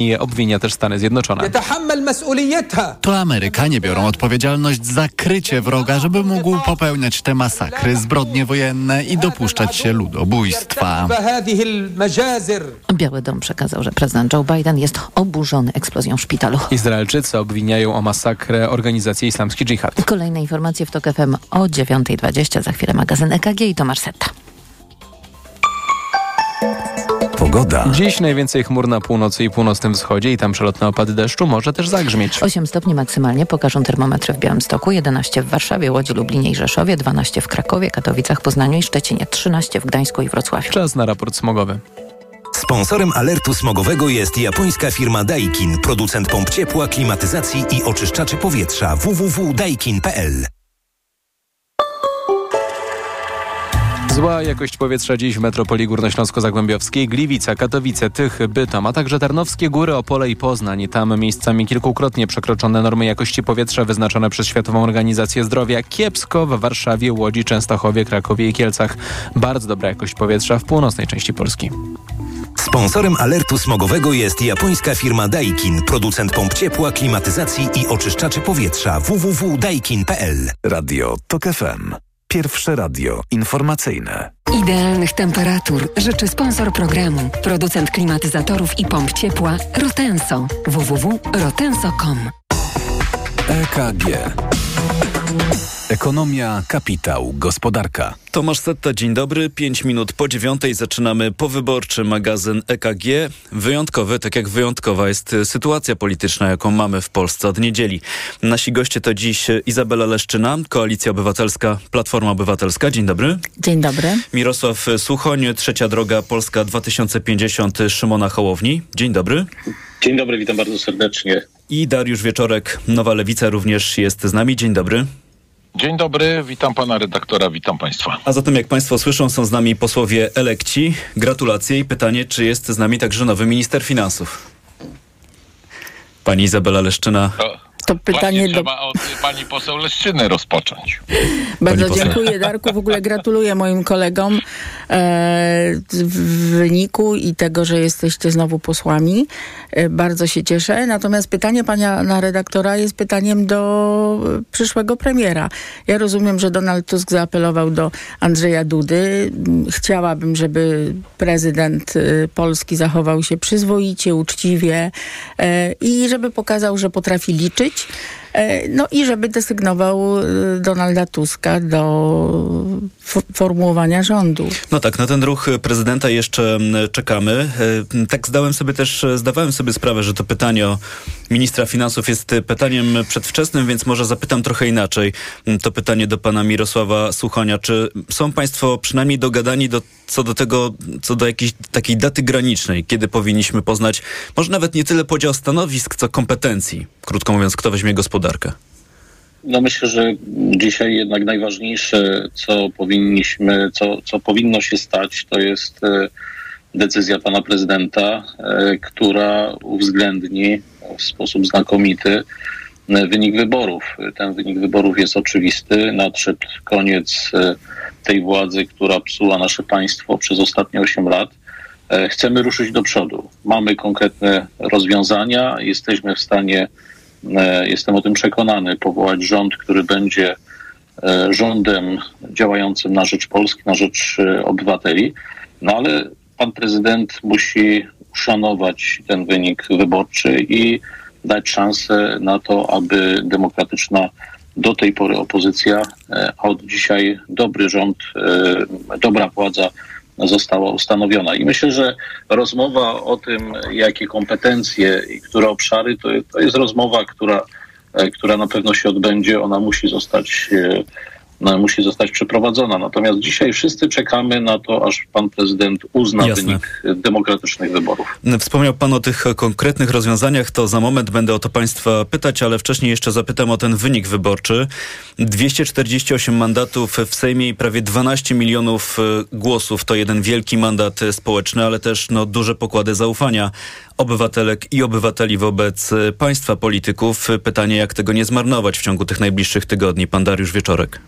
i obwinia też Stany Zjednoczone. To Amerykanie biorą odpowiedzialność za krycie wroga, żeby mógł popełniać te masakry, zbrodnie wojenne i dopuszczać się ludobójstwa. Biały Dom przekazał, że prezydent Joe Biden jest oburzony eksplozją w szpitalu. Izraelczycy obwiniają o masakrę organizację Islamski Dżihad. Kolejne informacje w TOK FM o 9.20. Za chwilę magazyn EKG i Tomasz Setta. Pogoda. Dziś najwięcej chmur na północy i północnym wschodzie i tam przelotne opady deszczu może też zagrzmieć. 8 stopni maksymalnie pokażą termometry w Białymstoku, 11 w Warszawie, Łodzi, Lublinie i Rzeszowie, 12 w Krakowie, Katowicach, Poznaniu i Szczecinie, 13 w Gdańsku i Wrocławiu. Czas na raport smogowy. Sponsorem alertu smogowego jest japońska firma Daikin, producent pomp ciepła, klimatyzacji i oczyszczaczy powietrza www.daikin.pl. Zła jakość powietrza dziś w metropolii górnośląsko-zagłębiowskiej, Gliwica, Katowice, Tych, Bytom, a także Tarnowskie Góry, Opole i Poznań. Tam miejscami kilkukrotnie przekroczone normy jakości powietrza wyznaczone przez Światową Organizację Zdrowia. Kiepsko w Warszawie, Łodzi, Częstochowie, Krakowie i Kielcach. Bardzo dobra jakość powietrza w północnej części Polski. Sponsorem alertu smogowego jest japońska firma Daikin, producent pomp ciepła, klimatyzacji i oczyszczaczy powietrza www.daikin.pl. Radio TOK FM. Pierwsze radio informacyjne. Idealnych temperatur życzy sponsor programu, producent klimatyzatorów i pomp ciepła Rotenso. www.rotenso.com EKG. Ekonomia, kapitał, gospodarka. Tomasz Setta, dzień dobry. Pięć minut po dziewiątej zaczynamy powyborczy magazyn EKG. Wyjątkowy, tak jak wyjątkowa jest sytuacja polityczna, jaką mamy w Polsce od niedzieli. Nasi goście to dziś Izabela Leszczyna, Koalicja Obywatelska, Platforma Obywatelska. Dzień dobry. Dzień dobry. Mirosław Suchoń, Trzecia Droga Polska 2050 Szymona Hołowni. Dzień dobry. Dzień dobry, witam bardzo serdecznie. I Dariusz Wieczorek, Nowa Lewica również jest z nami. Dzień dobry. Dzień dobry, witam pana redaktora, witam państwa. A zatem, jak państwo słyszą, są z nami posłowie elekci. Gratulacje i pytanie, czy jest z nami także nowy minister finansów? Pani Izabela Leszczyna. To, To pytanie do... trzeba od pani poseł Leszczyny rozpocząć. Bardzo dziękuję Darku. W ogóle gratuluję moim kolegom w wyniku i tego, że jesteście znowu posłami. E, bardzo się cieszę. Natomiast pytanie pana na redaktora jest pytaniem do e, przyszłego premiera. Ja rozumiem, że Donald Tusk zaapelował do Andrzeja Dudy. Chciałabym, żeby prezydent e, Polski zachował się przyzwoicie, uczciwie e, i żeby pokazał, że potrafi liczyć. E, No i żeby desygnował e, Donalda Tuska do formułowania rządu. No tak, na ten ruch prezydenta jeszcze czekamy. E, Tak zdałem sobie też, zdawałem sobie sprawę, że to pytanie o ministra finansów jest pytaniem przedwczesnym, więc może zapytam trochę inaczej. To pytanie do pana Mirosława Suchonia. Czy są państwo przynajmniej dogadani do, co do tego, co do jakiejś takiej daty granicznej, kiedy powinniśmy poznać, może nawet nie tyle podział stanowisk, co kompetencji? Krótko mówiąc, kto weźmie gospodarkę? No myślę, że dzisiaj jednak najważniejsze, co powinniśmy, co, co powinno się stać, to jest e, decyzja pana prezydenta, e, która uwzględni w sposób znakomity e, wynik wyborów. Ten wynik wyborów jest oczywisty. Nadszedł koniec tej władzy, która psuła nasze państwo przez ostatnie 8 lat. Chcemy ruszyć do przodu. Mamy konkretne rozwiązania, jesteśmy w stanie jestem o tym przekonany, powołać rząd, który będzie e, rządem działającym na rzecz Polski, na rzecz e, obywateli. No ale pan prezydent musi uszanować ten wynik wyborczy i dać szansę na to, aby demokratyczna do tej pory opozycja, e, a od dzisiaj dobry rząd, e, dobra władza została ustanowiona. I myślę, że rozmowa o tym, jakie kompetencje i które obszary, to, to jest rozmowa, która, e, która na pewno się odbędzie. Ona musi zostać, e, no, musi zostać przeprowadzona. Natomiast dzisiaj wszyscy czekamy na to, aż pan prezydent uzna Jasne. wynik demokratycznych wyborów. Wspomniał Pan o tych konkretnych rozwiązaniach, to za moment będę o to Państwa pytać, ale wcześniej jeszcze zapytam o ten wynik wyborczy. 248 mandatów w Sejmie i prawie 12 milionów e, głosów to jeden wielki mandat e, społeczny, ale też no, duże pokłady zaufania obywatelek i obywateli wobec e, państwa polityków. Pytanie, jak tego nie zmarnować w ciągu tych najbliższych tygodni. Pan Dariusz Wieczorek.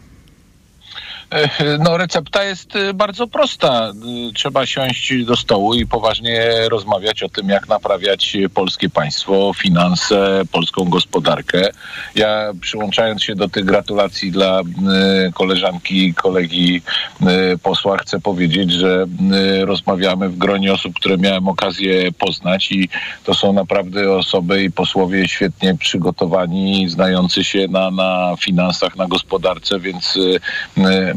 No, recepta jest y, bardzo prosta. Y, trzeba siąść do stołu i poważnie rozmawiać o tym, jak naprawiać polskie państwo, finanse, polską gospodarkę. Ja przyłączając się do tych gratulacji dla y, koleżanki i kolegi posła, chcę powiedzieć, że rozmawiamy w gronie osób, które miałem okazję poznać i to są naprawdę osoby i posłowie świetnie przygotowani, znający się na, na finansach, na gospodarce, więc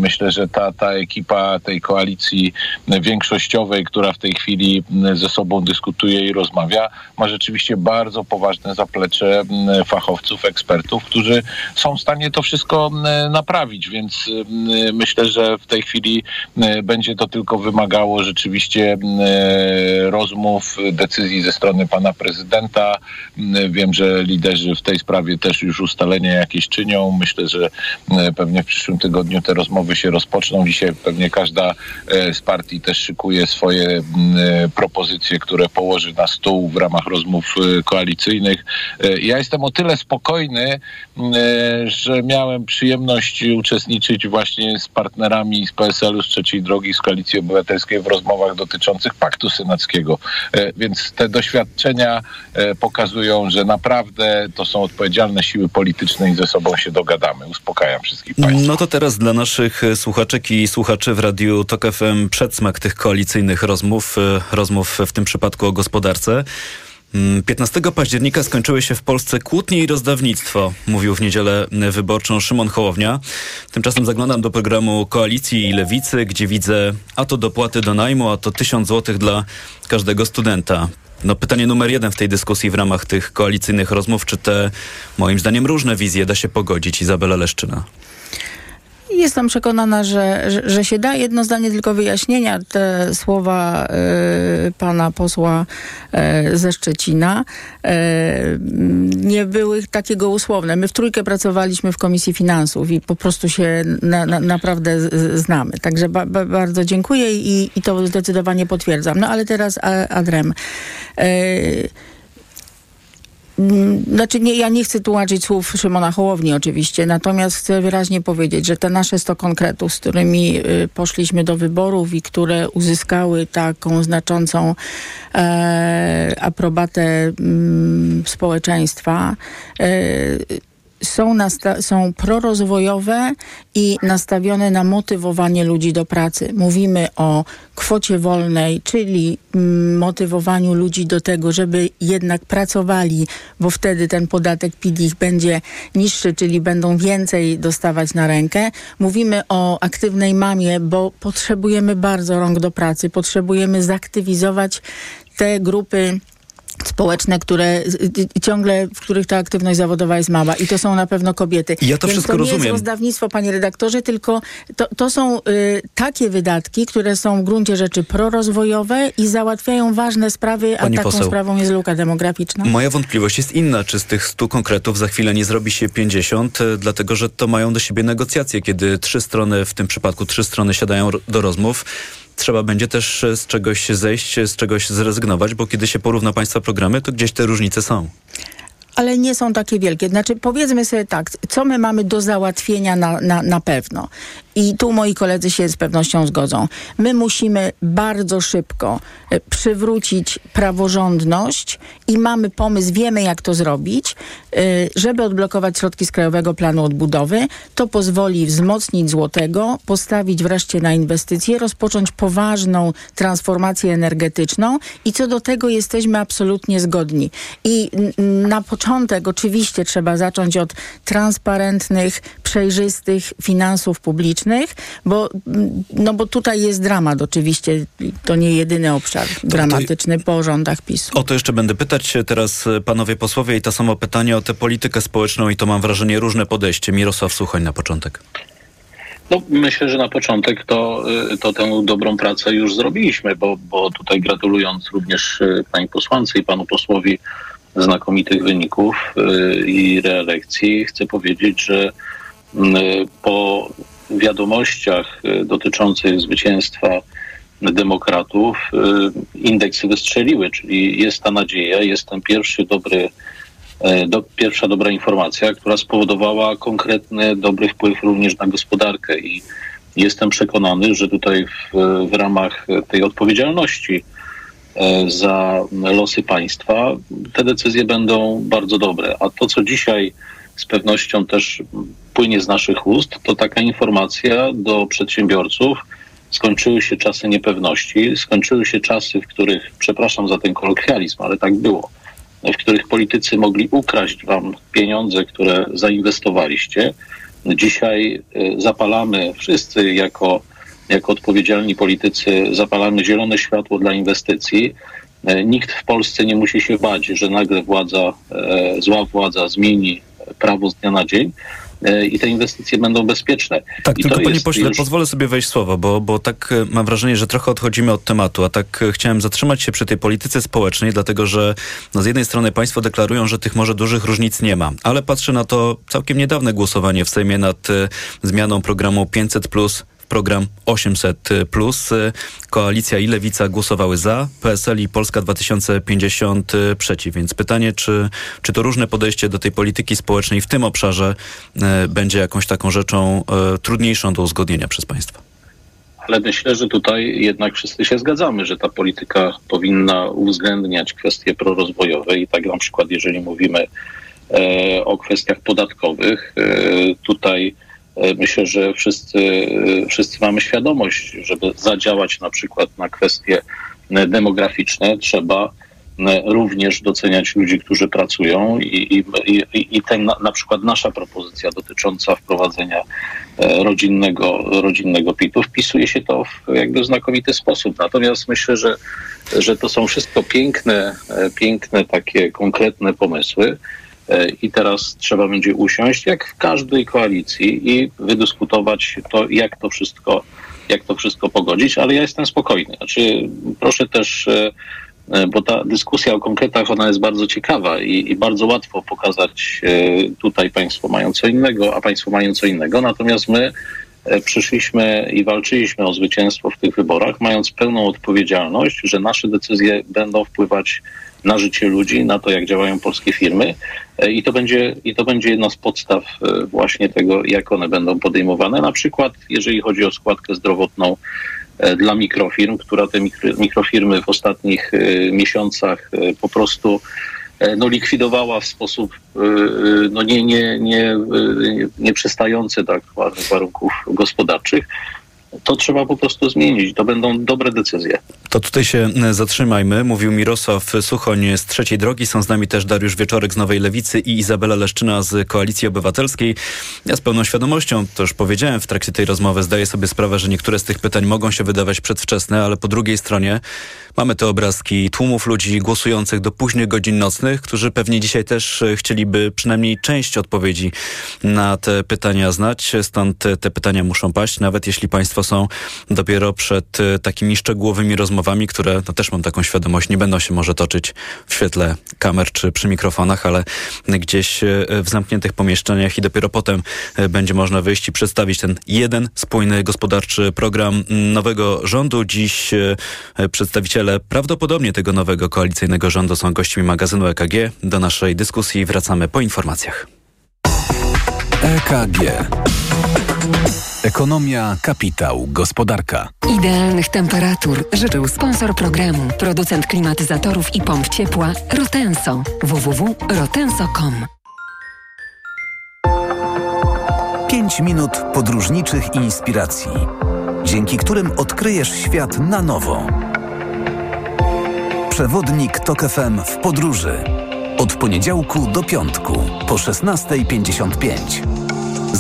myślę, że ta, ta ekipa tej koalicji większościowej, która w tej chwili ze sobą dyskutuje i rozmawia, ma rzeczywiście bardzo poważne zaplecze fachowców, ekspertów, którzy są w stanie to wszystko naprawić, więc myślę, że w tej chwili będzie to tylko wymagało rzeczywiście rozmów, decyzji ze strony pana prezydenta. Wiem, że liderzy w tej sprawie też już ustalenia jakieś czynią. Myślę, że pewnie w przyszłym tygodniu te rozmowy się rozpoczną. Dzisiaj pewnie każda e, z partii też szykuje swoje e, propozycje, które położy na stół w ramach rozmów e, koalicyjnych. Ja jestem o tyle spokojny, że miałem przyjemność uczestniczyć właśnie z partnerami z PSL-u, z Trzeciej Drogi, z Koalicji Obywatelskiej w rozmowach dotyczących Paktu Senackiego. Więc te doświadczenia pokazują, że naprawdę to są odpowiedzialne siły polityczne i ze sobą się dogadamy. Uspokajam wszystkich Państwa. No to teraz dla naszych słuchaczek i słuchaczy w Radiu TOK FM przedsmak tych koalicyjnych rozmów, e, rozmów w tym przypadku o gospodarce. 15 mm, października skończyły się w Polsce kłótnie i rozdawnictwo, mówił w niedzielę wyborczą Szymon Hołownia. Tymczasem zaglądam do programu Koalicji i Lewicy, gdzie widzę a to dopłaty do najmu, a to tysiąc złotych dla każdego studenta. No pytanie numer jeden w tej dyskusji w ramach tych koalicyjnych rozmów, czy te moim zdaniem różne wizje da się pogodzić? Izabela Leszczyna. Jestem przekonana, że, że, że, się da. Jedno zdanie tylko wyjaśnienia. Te słowa y, pana posła y, ze Szczecina y, nie były takiego usłowne. My w trójkę pracowaliśmy w Komisji Finansów i po prostu się na, na, naprawdę znamy. Także ba, ba, bardzo dziękuję i, i to zdecydowanie potwierdzam. No ale teraz Adrem. Mm, znaczy nie, ja nie chcę tłumaczyć słów Szymona Hołowni oczywiście, natomiast chcę wyraźnie powiedzieć, że te nasze 100 konkretów, z którymi y, poszliśmy do wyborów i które uzyskały taką znaczącą e, aprobatę mm, społeczeństwa, e, są, są prorozwojowe i nastawione na motywowanie ludzi do pracy. Mówimy o kwocie wolnej, czyli mm, motywowaniu ludzi do tego, żeby jednak pracowali, bo wtedy ten podatek PIT ich będzie niższy, czyli będą więcej dostawać na rękę. Mówimy o aktywnej mamie, bo potrzebujemy bardzo rąk do pracy, potrzebujemy zaktywizować te grupy społeczne, które ciągle, w których ta aktywność zawodowa jest mała i to są na pewno kobiety. Ja to Więc wszystko to nie rozumiem. jest rozdawnictwo, panie redaktorze, tylko to, to są y, takie wydatki, które są w gruncie rzeczy prorozwojowe i załatwiają ważne sprawy, Pani a taką poseł, sprawą jest luka demograficzna. Moja wątpliwość jest inna, czy z tych 100 konkretów za chwilę nie zrobi się 50, y, dlatego że to mają do siebie negocjacje, kiedy trzy strony, w tym przypadku trzy strony siadają do rozmów trzeba będzie też e, z czegoś zejść, z czegoś zrezygnować, bo kiedy się porówna państwa programy, to gdzieś te różnice są ale nie są takie wielkie. Znaczy, powiedzmy sobie tak, co my mamy do załatwienia na, na, na pewno. I tu moi koledzy się z pewnością zgodzą. My musimy bardzo szybko e, przywrócić praworządność i mamy pomysł, wiemy jak to zrobić, e, żeby odblokować środki z Krajowego Planu Odbudowy. To pozwoli wzmocnić złotego, postawić wreszcie na inwestycje, rozpocząć poważną transformację energetyczną i co do tego jesteśmy absolutnie zgodni. I na początek oczywiście trzeba zacząć od transparentnych, przejrzystych finansów publicznych, publicznych, bo, no bo tutaj jest dramat oczywiście. To nie jedyny obszar to, dramatyczny po rządach PiSu. O to jeszcze będę pytać teraz e, panowie posłowie i to samo pytanie o tę politykę społeczną i to mam wrażenie różne podejście. Mirosław Suchoń na początek. No, myślę, że na początek to, e, to tę dobrą pracę już zrobiliśmy, bo, bo tutaj gratulując również e, pani posłance i panu posłowi znakomitych wyników i reelekcji, chcę powiedzieć, że po wiadomościach e, dotyczących zwycięstwa demokratów e, indeksy wystrzeliły, czyli jest ta nadzieja, jest ten pierwszy dobry, e, do, pierwsza dobra informacja, która spowodowała konkretny dobry wpływ również na gospodarkę i Jestem przekonany, że tutaj w, w ramach tej odpowiedzialności za losy państwa te decyzje będą bardzo dobre. A to, co dzisiaj z pewnością też płynie z naszych ust, to taka informacja do przedsiębiorców. Skończyły się czasy niepewności, skończyły się czasy, w których, przepraszam za ten kolokwializm, ale tak było, w których politycy mogli ukraść wam pieniądze, które zainwestowaliście. Dzisiaj y, zapalamy wszyscy jako, jako odpowiedzialni politycy, zapalamy zielone światło dla inwestycji. Y, nikt w Polsce nie musi się bać, że nagle władza, y, zła władza zmieni prawo z dnia na dzień i te inwestycje będą bezpieczne. Tak, I tylko panie pośle, już... pozwolę sobie wejść słowo, bo, bo tak mam wrażenie, że trochę odchodzimy od tematu, a tak chciałem zatrzymać się przy tej polityce społecznej, dlatego że no, z jednej strony państwo deklarują, że tych może dużych różnic nie ma, ale patrzę na to całkiem niedawne głosowanie w Sejmie nad zmianą programu 500 plus program 800. Koalicja i Lewica głosowały za, PSL i Polska 2050 przeciw. Więc pytanie, czy, czy to różne podejście do tej polityki społecznej w tym obszarze e, będzie jakąś taką rzeczą e, trudniejszą do uzgodnienia przez państwa? Ale myślę, że tutaj jednak wszyscy się zgadzamy, że ta polityka powinna uwzględniać kwestie prorozwojowe i tak na przykład jeżeli mówimy e, o kwestiach podatkowych, e, tutaj E, myślę, że wszyscy, e, wszyscy mamy świadomość, żeby zadziałać na przykład na kwestie e, demograficzne, trzeba również doceniać ludzi, którzy pracują i, i, i ten na, na przykład nasza propozycja dotycząca wprowadzenia rodzinnego, rodzinnego PIT-u wpisuje się to w jakby znakomity sposób. Natomiast myślę, że, że to są wszystko piękne, piękne takie konkretne pomysły, E, i teraz trzeba będzie usiąść, jak w każdej koalicji i wydyskutować to, jak to wszystko, jak to wszystko pogodzić, ale ja jestem spokojny. Znaczy, proszę też, e, e, bo ta dyskusja o konkretach, ona jest bardzo ciekawa i, i bardzo łatwo pokazać tutaj państwo mają co innego, a państwo mają co innego, natomiast my przyszliśmy i walczyliśmy o zwycięstwo w tych wyborach, mając pełną odpowiedzialność, że nasze decyzje będą wpływać na życie ludzi, na to, jak działają polskie firmy. E, I to będzie, i to będzie jedna z podstaw e, właśnie tego, jak one będą podejmowane. Na przykład, jeżeli chodzi o składkę zdrowotną e, dla mikrofirm, która te mikrofirmy w ostatnich miesiącach po prostu no, likwidowała w sposób no, nie, nie, nie, nie przystający do aktualnych warunków gospodarczych to trzeba po prostu zmienić. To będą dobre decyzje. To tutaj się e, zatrzymajmy. Mówił Mirosław Suchoń z Trzeciej Drogi. Są z nami też Dariusz Wieczorek z Nowej Lewicy i Izabela Leszczyna z Koalicji Obywatelskiej. Ja z pełną świadomością, to już powiedziałem w trakcie tej rozmowy, zdaję sobie sprawę, że niektóre z tych pytań mogą się wydawać przedwczesne, ale po drugiej stronie mamy te obrazki tłumów ludzi głosujących do późnych godzin nocnych, którzy pewnie dzisiaj też e, chcieliby przynajmniej część odpowiedzi na te pytania znać. Stąd te pytania muszą paść, nawet jeśli państwo są dopiero przed e, takimi szczegółowymi rozmowami, które no też mam taką świadomość, nie będą się może toczyć w świetle kamer czy przy mikrofonach, ale gdzieś e, w zamkniętych pomieszczeniach i dopiero potem e, będzie można wyjść i przedstawić ten jeden spójny gospodarczy program nowego rządu. Dziś przedstawiciele prawdopodobnie tego nowego koalicyjnego rządu są gośćmi magazynu EKG. Do naszej dyskusji wracamy po informacjach. EKG. Ekonomia, kapitał, gospodarka. Idealnych temperatur życzył sponsor programu, producent klimatyzatorów i pomp ciepła Rotenso. www.rotenso.com 5 minut podróżniczych inspiracji, dzięki którym odkryjesz świat na nowo. Przewodnik TOK FM w podróży. Od poniedziałku do piątku po 16.55.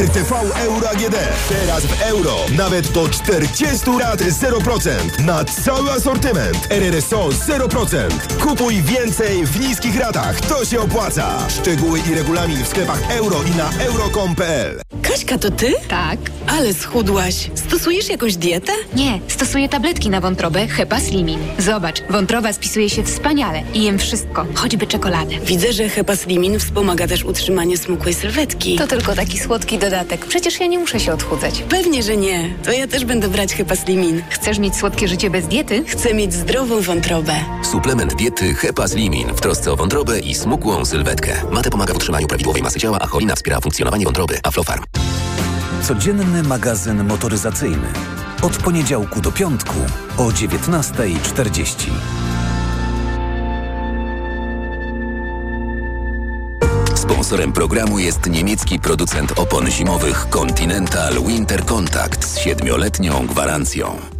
RTV Euro AGD. Teraz w euro. Nawet do 40 lat 0%. Na cały asortyment. RRSO 0%. Kupuj więcej w niskich ratach. To się opłaca. Szczegóły i regulamin w sklepach euro i na euro.com.pl Kaśka, to ty? Tak. Ale schudłaś. Stosujesz jakąś dietę? Nie, stosuję tabletki na wątrobę Hepa Slimin. Zobacz, wątroba spisuje się wspaniale i jem wszystko, choćby czekoladę. Widzę, że Hepa Slimin wspomaga też utrzymanie smukłej sylwetki. To tylko taki słodki dodatek. Przecież ja nie muszę się odchudzać. Pewnie, że nie. To ja też będę brać Hepa Slimin. Chcesz mieć słodkie życie bez diety? Chcę mieć zdrową wątrobę. Suplement diety Hepa Slimin w trosce o wątrobę i smukłą sylwetkę. Mate pomaga w utrzymaniu prawidłowej masy ciała, a cholina wspiera funkcjonowanie wątroby. Aflofarm. Codzienny magazyn motoryzacyjny. Od poniedziałku do piątku o 19.40. Sponsorem programu jest niemiecki producent opon zimowych Continental Winter Contact z siedmioletnią gwarancją.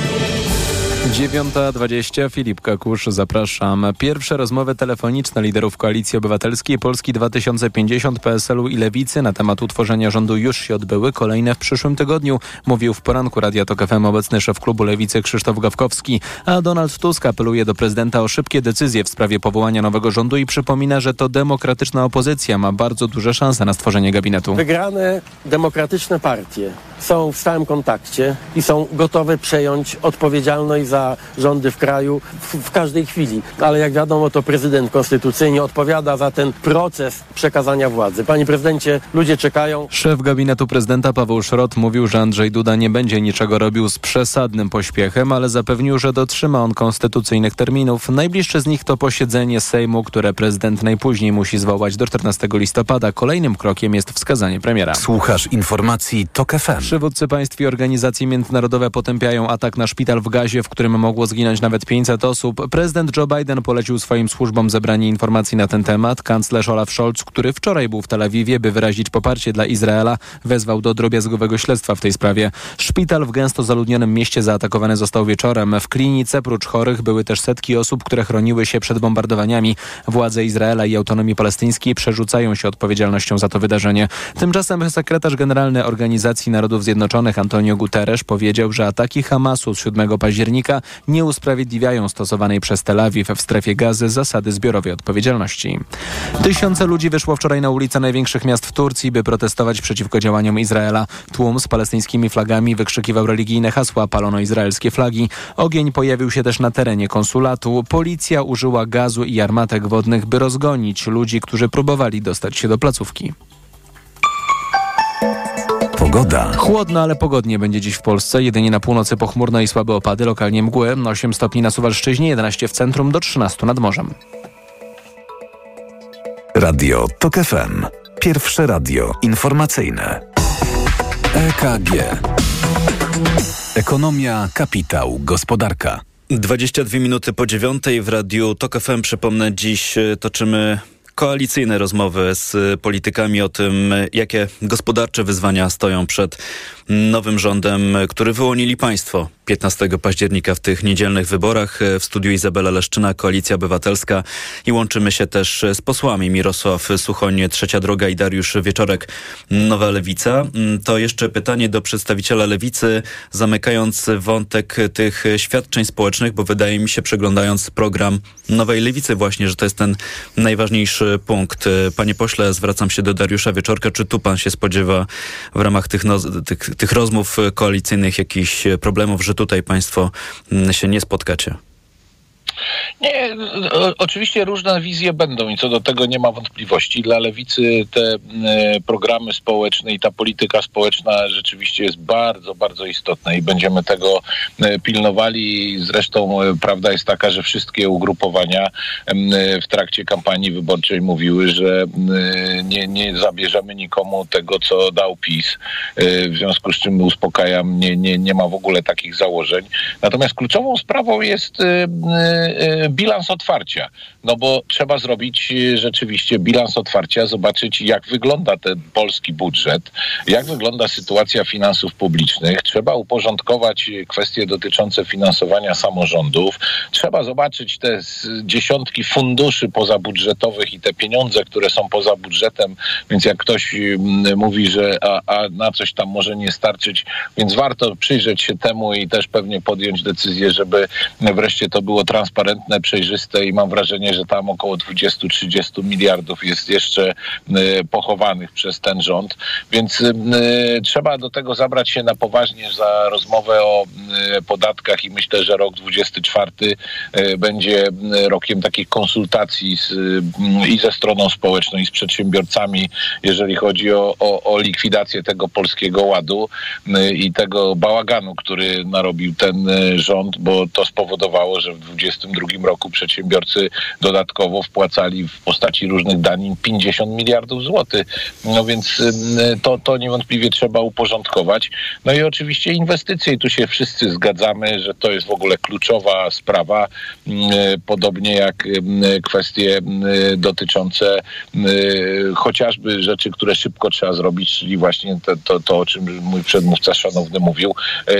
9.20 Filip Kakusz, zapraszam. Pierwsze rozmowy telefoniczne liderów Koalicji Obywatelskiej Polski 2050, PSL-u i Lewicy na temat utworzenia rządu już się odbyły. Kolejne w przyszłym tygodniu, mówił w poranku Radia Tok FM obecny szef klubu Lewicy Krzysztof Gawkowski. A Donald Tusk apeluje do prezydenta o szybkie decyzje w sprawie powołania nowego rządu i przypomina, że to demokratyczna opozycja ma bardzo duże szanse na stworzenie gabinetu. Wygrane demokratyczne partie są w stałym kontakcie i są gotowe przejąć odpowiedzialność za rządy w kraju w, w, każdej chwili. Ale jak wiadomo, to prezydent konstytucyjnie odpowiada za ten proces przekazania władzy. Panie prezydencie, ludzie czekają. Szef gabinetu prezydenta Paweł Szrot mówił, że Andrzej Duda nie będzie niczego robił z przesadnym pośpiechem, ale zapewnił, że dotrzyma on konstytucyjnych terminów. Najbliższe z nich to posiedzenie Sejmu, które prezydent najpóźniej musi zwołać do 14 listopada. Kolejnym krokiem jest wskazanie premiera. Słuchasz informacji TOK FM. Przywódcy państw i organizacje międzynarodowe potępiają atak na szpital w Gazie, w którym mogło zginąć nawet 500 osób. Prezydent Joe Biden polecił swoim służbom zebranie informacji na ten temat. Kanclerz Olaf Scholz, który wczoraj był w Tel Awiwie, by wyrazić poparcie dla Izraela, wezwał do drobiazgowego śledztwa w tej sprawie. Szpital w gęsto zaludnionym mieście zaatakowany został wieczorem. W klinice prócz chorych były też setki osób, które chroniły się przed bombardowaniami. Władze Izraela i autonomii palestyńskiej przerzucają się odpowiedzialnością za to wydarzenie. Tymczasem sekretarz generalny Organizacji Narodów Zjednoczonych Antonio Guterres powiedział, że ataki Hamasu z 7 października nie usprawiedliwiają stosowanej przez Tel Awiw w strefie gazy zasady zbiorowej odpowiedzialności. Tysiące ludzi wyszło wczoraj na ulice największych miast w Turcji, by protestować przeciwko działaniom Izraela. Tłum z palestyńskimi flagami wykrzykiwał religijne hasła, palono izraelskie flagi. Ogień pojawił się też na terenie konsulatu. Policja użyła gazu i armatek wodnych, by rozgonić ludzi, którzy próbowali dostać się do placówki. Pogoda. Chłodno, ale pogodnie będzie dziś w Polsce. Jedynie na północy pochmurno i słabe opady, lokalnie mgły. 8 stopni na Suwalszczyźnie, 11 w centrum, do 13 nad morzem. Radio TOK FM. Pierwsze radio informacyjne. EKG. Ekonomia, kapitał, gospodarka. 22 minuty po dziewiątej w radiu TOK FM. Przypomnę, dziś toczymy koalicyjne rozmowy z politykami o tym, jakie gospodarcze wyzwania stoją przed nowym rządem, który wyłonili państwo 15 października w tych niedzielnych wyborach. W studiu Izabela Leszczyna, Koalicja Obywatelska i łączymy się też z posłami Mirosław Suchoń, Trzecia Droga i Dariusz Wieczorek, Nowa Lewica. To jeszcze pytanie do przedstawiciela Lewicy, zamykając wątek tych świadczeń społecznych, bo wydaje mi się, przeglądając program Nowej Lewicy właśnie, że to jest ten najważniejszy punkt. Panie pośle, zwracam się do Dariusza Wieczorka. Czy tu pan się spodziewa w ramach tych, no, tych, tych rozmów koalicyjnych jakichś problemów, że tu tutaj państwo mm, się nie spotkacie? Nie, o, oczywiście różne wizje będą i co do tego nie ma wątpliwości. Dla lewicy te e, programy społeczne i ta polityka społeczna rzeczywiście jest bardzo, bardzo istotna i będziemy tego e, pilnowali. Zresztą e, prawda jest taka, że wszystkie ugrupowania w trakcie kampanii wyborczej mówiły, że nie, nie zabierzemy nikomu tego, co dał PiS. W związku z czym uspokajam, nie, nie, nie ma w ogóle takich założeń. Natomiast kluczową sprawą jest bilans otwarcia. No bo trzeba zrobić y, rzeczywiście bilans otwarcia, zobaczyć jak wygląda ten polski budżet, jak wygląda sytuacja finansów publicznych. Trzeba uporządkować y, kwestie dotyczące finansowania samorządów. Trzeba zobaczyć te dziesiątki funduszy pozabudżetowych i te pieniądze, które są poza budżetem. Więc jak ktoś mówi, że a, a na coś tam może nie starczyć, więc warto przyjrzeć się temu i też pewnie podjąć decyzję, żeby wreszcie to było transparentne, przejrzyste i mam wrażenie, że tam około 20-30 miliardów jest jeszcze pochowanych przez ten rząd, więc trzeba do tego zabrać się na poważnie za rozmowę o podatkach i myślę, że rok 24 będzie rokiem takich konsultacji z, i ze stroną społeczną i z przedsiębiorcami, jeżeli chodzi o, o, o likwidację tego polskiego ładu i tego bałaganu, który narobił ten rząd, bo to spowodowało, że w 2022 roku przedsiębiorcy dodatkowo wpłacali w postaci różnych danin 50 miliardów złotych. No więc y, to, to niewątpliwie trzeba uporządkować. No i oczywiście inwestycje. I tu się wszyscy zgadzamy, że to jest w ogóle kluczowa sprawa, y, podobnie jak y, kwestie dotyczące chociażby rzeczy, które szybko trzeba zrobić, czyli właśnie to, to, to o czym mój przedmówca szanowny mówił,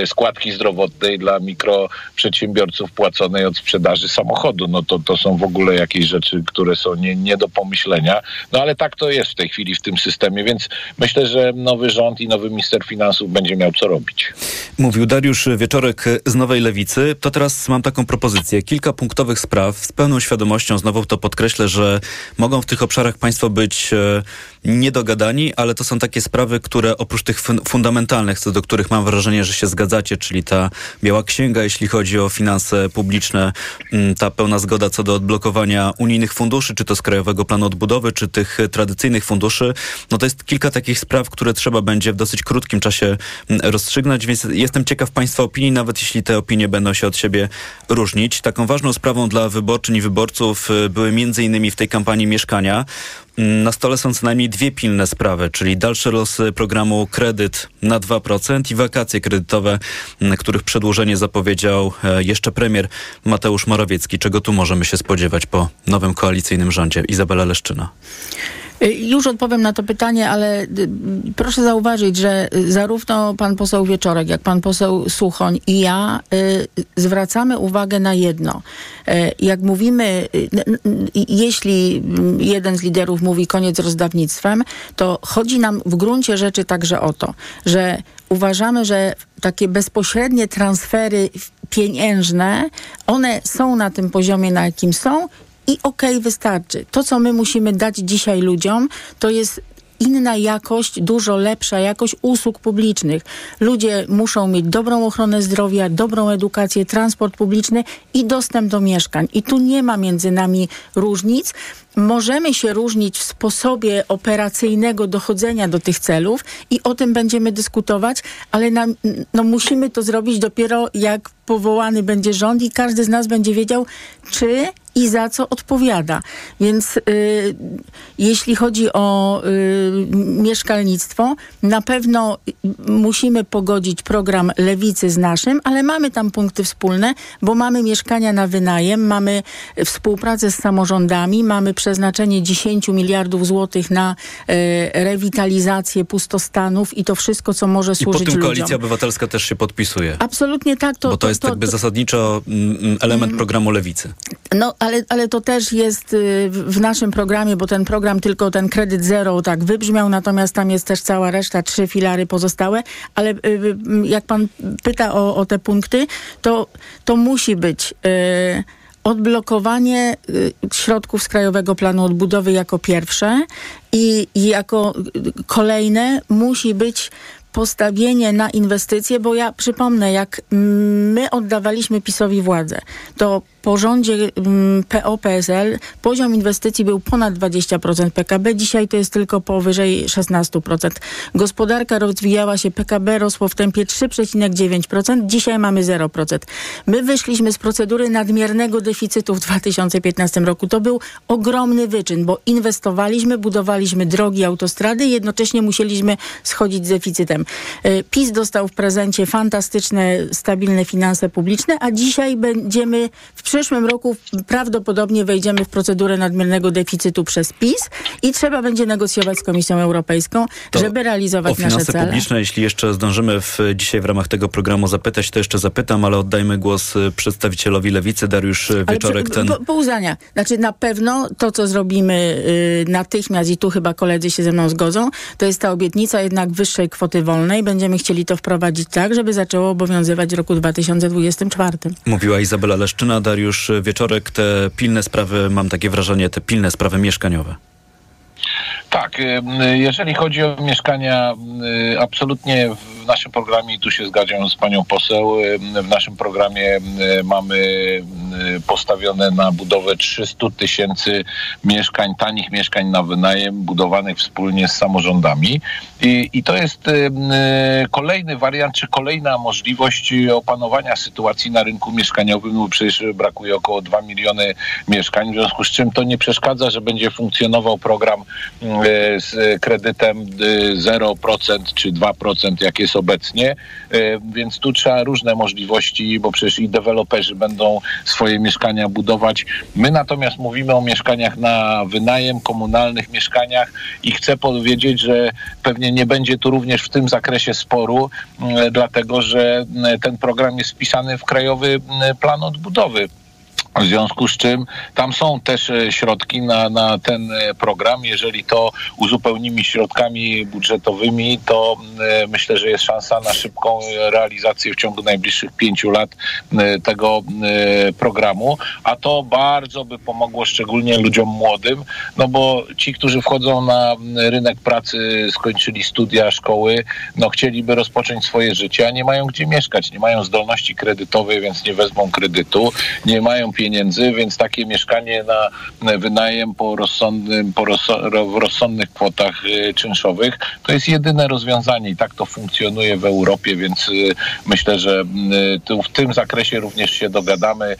składki zdrowotnej dla mikroprzedsiębiorców płaconej od sprzedaży samochodu. No to, to są w ogóle jakieś rzeczy, które są nie, nie do pomyślenia. No ale tak to jest w tej chwili w tym systemie, więc myślę, że nowy rząd i nowy minister finansów będzie miał co robić. Mówił Dariusz Wieczorek z Nowej Lewicy. To teraz mam taką propozycję. Kilka punktowych spraw. Z pełną świadomością, znowu to podkreślę, że mogą w tych obszarach państwo być e, niedogadani, ale to są takie sprawy, które oprócz tych fundamentalnych, co do których mam wrażenie, że się zgadzacie, czyli ta biała księga, jeśli chodzi o finanse publiczne, mm, ta pełna zgoda co do odblokowania unijnych funduszy, czy to z Krajowego Planu Odbudowy, czy tych tradycyjnych funduszy, no to jest kilka takich spraw, które trzeba będzie w dosyć krótkim czasie mm, rozstrzygnąć, więc jestem ciekaw Państwa opinii, nawet jeśli te opinie będą się od siebie różnić. Taką ważną sprawą dla wyborczyń i wyborców y, były między innymi w tej kampanii mieszkania. Na stole są co najmniej dwie pilne sprawy, czyli dalsze losy programu kredyt na 2% i wakacje kredytowe, których przedłużenie zapowiedział e, jeszcze premier Mateusz Morawiecki. Czego tu możemy się spodziewać po nowym koalicyjnym rządzie? Izabela Leszczyna. Y, już odpowiem na to pytanie, ale y, proszę zauważyć, że zarówno pan poseł Wieczorek, jak pan poseł Suchoń i ja y, zwracamy uwagę na jedno. Jak mówimy, jeśli jeden z liderów mówi koniec rozdawnictwem, to chodzi nam w gruncie rzeczy także o to, że uważamy, że takie bezpośrednie transfery pieniężne, one są na tym poziomie, na jakim są i okej, okay, wystarczy. To, co my musimy dać dzisiaj ludziom, to jest inna jakość, dużo lepsza jakość usług publicznych. Ludzie muszą mieć dobrą ochronę zdrowia, dobrą edukację, transport publiczny i dostęp do mieszkań. I tu nie ma między nami różnic. Możemy się różnić w sposobie operacyjnego dochodzenia do tych celów i o tym będziemy dyskutować, ale no musimy to zrobić dopiero jak powołany będzie rząd i każdy z nas będzie wiedział, czy i za co odpowiada. Więc y, jeśli chodzi o y, mieszkalnictwo, na pewno musimy pogodzić program Lewicy z naszym, ale mamy tam punkty wspólne, bo mamy mieszkania na wynajem, mamy współpracę z samorządami, mamy przeznaczenie 10 miliardów złotych na y, rewitalizację pustostanów i to wszystko, co może służyć ludziom. I po tym Koalicja Obywatelska też się podpisuje. Absolutnie tak. To, bo to, to jest to, jakby to, zasadniczo mm, mm, element mm. programu Lewicy. No, ale, ale to też jest y, w naszym programie, bo ten program tylko ten kredyt zero tak wybrzmiał, natomiast tam jest też cała reszta, trzy filary pozostałe, ale y, y, jak pan pyta o, o te punkty, to, to musi być odblokowanie środków z Krajowego Planu Odbudowy jako pierwsze i, i jako kolejne musi być postawienie na inwestycje, bo ja przypomnę, jak my oddawaliśmy PiSowi władzę, to po rządzie mm, PO-PSL poziom inwestycji był ponad 20% PKB, dzisiaj to jest tylko powyżej 16%. Gospodarka rozwijała się, PKB rosło w tempie 3,9%, dzisiaj mamy 0%. My wyszliśmy z procedury nadmiernego deficytu w 2015 roku. To był ogromny wyczyn, bo inwestowaliśmy, budowaliśmy drogi, autostrady jednocześnie musieliśmy schodzić z deficytem. Y, PiS dostał w prezencie fantastyczne, stabilne finanse publiczne, a dzisiaj będziemy w przyszłym roku prawdopodobnie wejdziemy w procedurę nadmiernego deficytu przez PiS i trzeba będzie negocjować z Komisją Europejską, To żeby realizować o nasze finanse cele. publiczne, jeśli jeszcze zdążymy w, dzisiaj w ramach tego programu zapytać, to jeszcze zapytam, ale oddajmy głos y, przedstawicielowi Lewicy, Dariusz y, Wieczorek. przy- Ten... po, zdania. Znaczy na pewno to, co zrobimy y, natychmiast i tu chyba koledzy się ze mną zgodzą, to jest ta obietnica jednak wyższej kwoty wolnej. Będziemy chcieli to wprowadzić tak, żeby zaczęło obowiązywać w roku 2024. Mówiła Izabela Leszczyna, Dariusz Wieczorek. Te pilne sprawy, mam takie wrażenie, te pilne sprawy mieszkaniowe. Tak, y, jeżeli chodzi o mieszkania, y, absolutnie naszym programie, i tu się zgadzam z panią poseł, w naszym programie mamy postawione na budowę 300 tysięcy mieszkań, tanich mieszkań na wynajem, budowanych wspólnie z samorządami. I, i to jest kolejny wariant, czy kolejna możliwość opanowania sytuacji na rynku mieszkaniowym, bo przecież brakuje około 2 miliony mieszkań, w związku z czym to nie przeszkadza, że będzie funkcjonował program y, z kredytem y, 0% czy 2%, jak jest obecnie, Y, więc tu trzeba różne możliwości, bo przecież i deweloperzy będą swoje mieszkania budować. My natomiast mówimy o mieszkaniach na wynajem, komunalnych mieszkaniach i chcę powiedzieć, że pewnie nie będzie tu również w tym zakresie sporu, dlatego że ten program jest wpisany w Krajowy Plan Odbudowy. W związku z czym tam są też e, środki na, na ten e, program. Jeżeli to uzupełnimy środkami budżetowymi, to e, myślę, że jest szansa na szybką realizację w ciągu najbliższych pięciu lat tego programu. A to bardzo by pomogło szczególnie ludziom młodym, no bo ci, którzy wchodzą na rynek pracy, skończyli studia, szkoły, no chcieliby rozpocząć swoje życie, a nie mają gdzie mieszkać, nie mają zdolności kredytowej, więc nie wezmą kredytu, nie mają pieniędzy, więc takie mieszkanie na na wynajem po, rozsądnym, po w rozsądnych kwotach y, czynszowych to jest jedyne rozwiązanie i tak to funkcjonuje w Europie, więc y, myślę, że y, tu w tym zakresie również się dogadamy,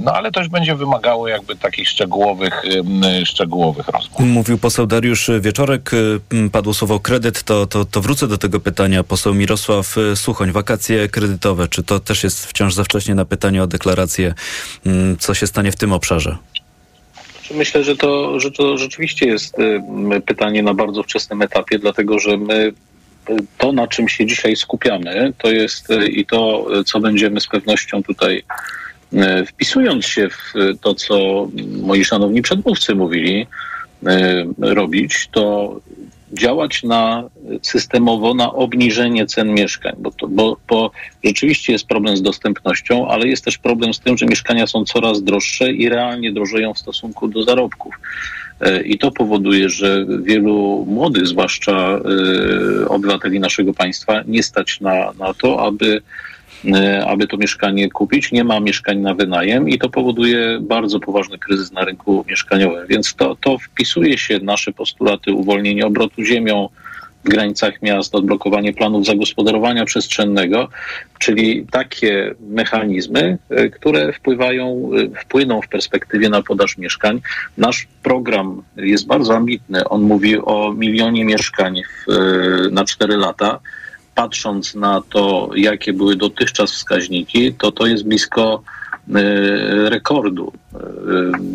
no ale już będzie wymagało jakby takich szczegółowych, szczegółowych rozmów. Mówił poseł Dariusz Wieczorek, padło słowo kredyt, to, to, to wrócę do tego pytania. Poseł Mirosław Suchoń, wakacje kredytowe, czy to też jest wciąż za wcześnie na pytanie o deklarację, co się stanie w tym obszarze? Myślę, że to, że to rzeczywiście jest pytanie na bardzo wczesnym etapie, dlatego że my to, na czym się dzisiaj skupiamy, to jest y, i to, y, co będziemy z pewnością tutaj y, wpisując się w to, co moi szanowni przedmówcy mówili, robić, to działać na systemowo na obniżenie cen mieszkań, bo, to, bo, bo rzeczywiście jest problem z dostępnością, ale jest też problem z tym, że mieszkania są coraz droższe i realnie drożeją w stosunku do zarobków. E, I to powoduje, że wielu młodych, zwłaszcza e, obywateli naszego państwa, nie stać na, na to, aby e, aby to mieszkanie kupić. Nie ma mieszkań na wynajem i to powoduje bardzo poważny kryzys na rynku mieszkaniowym. Więc to, to wpisuje się w nasze postulaty uwolnienia obrotu ziemią w granicach miast, odblokowanie planów zagospodarowania przestrzennego, czyli takie mechanizmy, e, które wpływają, e, wpłyną w perspektywie na podaż mieszkań. Nasz program jest bardzo ambitny. On mówi o milionie mieszkań w, e, na 4 lata patrząc na to, jakie były dotychczas wskaźniki, to to jest blisko e, rekordu, e,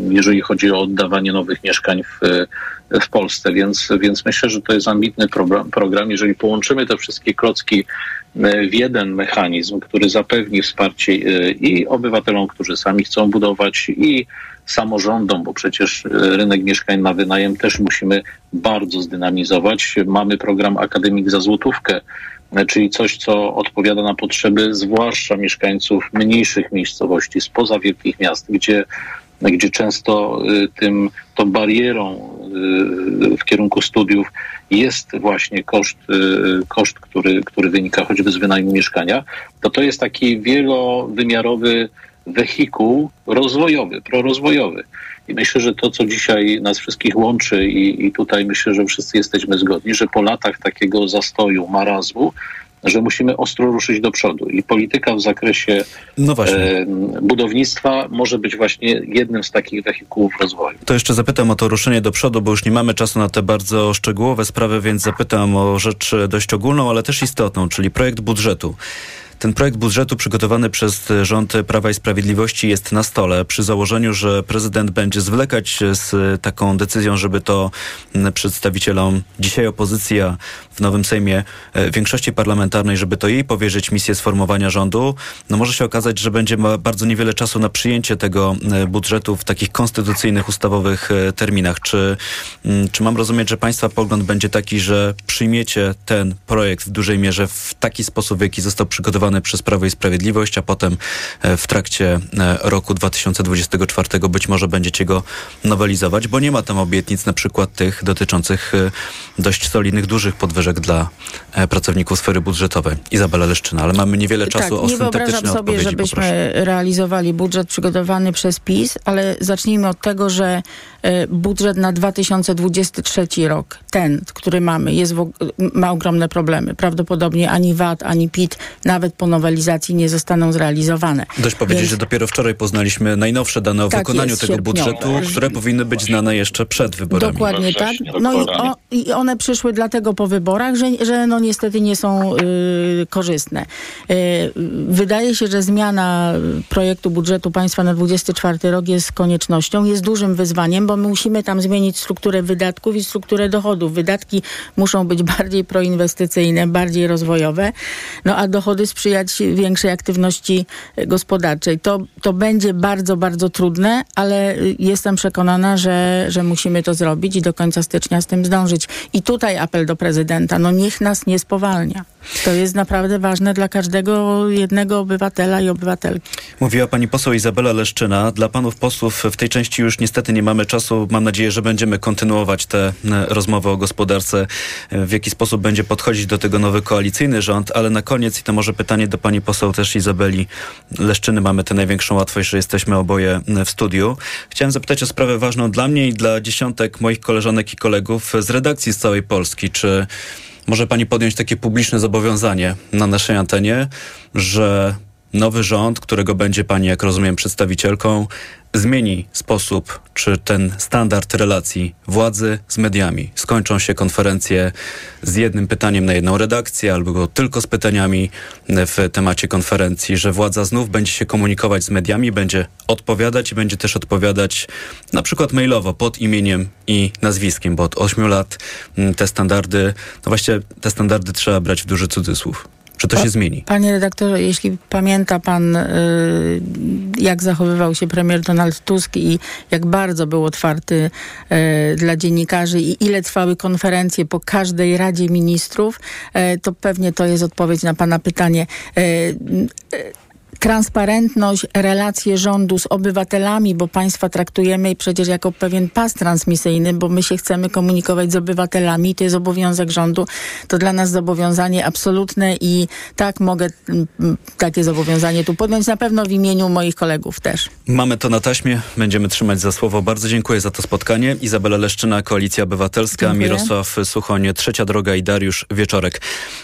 jeżeli chodzi o oddawanie nowych mieszkań w, w Polsce. Więc, więc myślę, że to jest ambitny program, program. Jeżeli połączymy te wszystkie klocki e, w jeden mechanizm, który zapewni wsparcie e, i obywatelom, którzy sami chcą budować, i samorządom, bo przecież e, rynek mieszkań na wynajem też musimy bardzo zdynamizować. Mamy program Akademik za złotówkę, e, czyli coś, co odpowiada na potrzeby zwłaszcza mieszkańców mniejszych miejscowości, spoza wielkich miast, gdzie gdzie często tym, tą barierą w kierunku studiów jest właśnie koszt, koszt który, który wynika choćby z wynajmu mieszkania, to to jest taki wielowymiarowy wehikuł rozwojowy, prorozwojowy. I myślę, że to, co dzisiaj nas wszystkich łączy, i, i tutaj myślę, że wszyscy jesteśmy zgodni, że po latach takiego zastoju, marazmu, że musimy ostro ruszyć do przodu. I polityka w zakresie no e, budownictwa może być właśnie jednym z takich wehikułów rozwoju. To jeszcze zapytam o to ruszenie do przodu, bo już nie mamy czasu na te bardzo szczegółowe sprawy, więc zapytam o rzecz dość ogólną, ale też istotną, czyli projekt budżetu. Ten projekt budżetu przygotowany przez rząd Prawa i Sprawiedliwości jest na stole przy założeniu, że prezydent będzie zwlekać z taką decyzją, żeby to przedstawicielom dzisiaj opozycji, a w nowym Sejmie e, większości parlamentarnej, żeby to jej powierzyć misję sformowania rządu. No może się okazać, że będzie ma bardzo niewiele czasu na przyjęcie tego e, budżetu w takich konstytucyjnych, ustawowych e, terminach. Czy, czy mam rozumieć, że państwa pogląd będzie taki, że przyjmiecie ten projekt w dużej mierze w taki sposób, w jaki został przygotowany przez Prawo i Sprawiedliwość, a potem e, w trakcie e, roku 2024 być może będziecie go nowelizować, bo nie ma tam obietnic na przykład tych dotyczących e, dość solidnych, dużych podwyżek dla pracowników sfery budżetowej. Izabela Leszczyna, ale mamy niewiele czasu tak, o nie wyobrażam sobie, żebyśmy poproszę. realizowali budżet przygotowany przez PiS, ale zacznijmy od tego, że budżet na 2023 rok, ten, który mamy, jest ma ogromne problemy. Prawdopodobnie ani VAT, ani PIT, nawet po nowelizacji nie zostaną zrealizowane. Dość powiedzieć, Więc... że dopiero wczoraj poznaliśmy najnowsze dane o tak wykonaniu jest, tego budżetu, które powinny być znane jeszcze przed wyborami. Dokładnie tak. No i, o, i, one przyszły dlatego po wyborach, że, że no niestety nie są y, korzystne. Y, wydaje się, że zmiana projektu budżetu państwa na 24 rok jest koniecznością, jest dużym wyzwaniem, bo my musimy tam zmienić strukturę wydatków i strukturę dochodów. Wydatki muszą być bardziej proinwestycyjne, bardziej rozwojowe, no a dochody sprzyjają sprzyjać większej aktywności gospodarczej. To, to będzie bardzo, bardzo trudne, ale jestem przekonana, że, że musimy to zrobić i do końca stycznia z tym zdążyć. I tutaj apel do prezydenta, no niech nas nie spowalnia. To jest naprawdę ważne dla każdego jednego obywatela i obywatelki. Mówiła pani poseł Izabela Leszczyna. Dla panów posłów w tej części już niestety nie mamy czasu. Mam nadzieję, że będziemy kontynuować te rozmowy o gospodarce, w jaki sposób będzie podchodzić do tego nowy koalicyjny rząd, ale na koniec, i to może pytanie do pani poseł też Izabeli Leszczyny, mamy tę największą łatwość, że jesteśmy oboje w studiu. Chciałem zapytać o sprawę ważną dla mnie i dla dziesiątek moich koleżanek i kolegów z redakcji z całej Polski. Czy może pani podjąć takie publiczne zobowiązanie na naszej antenie, że nowy rząd, którego będzie pani, jak rozumiem, przedstawicielką, zmieni sposób, czy ten standard relacji władzy z mediami. Skończą się konferencje z jednym pytaniem na jedną redakcję, albo tylko z pytaniami w temacie konferencji, że władza znów będzie się komunikować z mediami, będzie odpowiadać i będzie też odpowiadać na przykład mailowo pod imieniem i nazwiskiem, bo od 8 lat mm, te standardy, no właśnie te standardy trzeba brać w duży cudzysłów. Czy to się zmieni? Panie redaktorze, jeśli pamięta pan, y, jak zachowywał się premier Donald Tusk i jak bardzo był otwarty y, dla dziennikarzy i ile trwały konferencje po każdej Radzie Ministrów, y, to pewnie to jest odpowiedź na pana pytanie transparentność, relacje rządu z obywatelami, bo państwa traktujemy przecież jako pewien pas transmisyjny, bo my się chcemy komunikować z obywatelami, to jest obowiązek rządu, to dla nas zobowiązanie absolutne i tak mogę mm, takie zobowiązanie tu podjąć, na pewno w imieniu moich kolegów też. Mamy to na taśmie, będziemy trzymać za słowo. Bardzo dziękuję za to spotkanie. Izabela Leszczyna, Koalicja Obywatelska, dziękuję. Mirosław Suchoń, Trzecia Droga i Dariusz Wieczorek.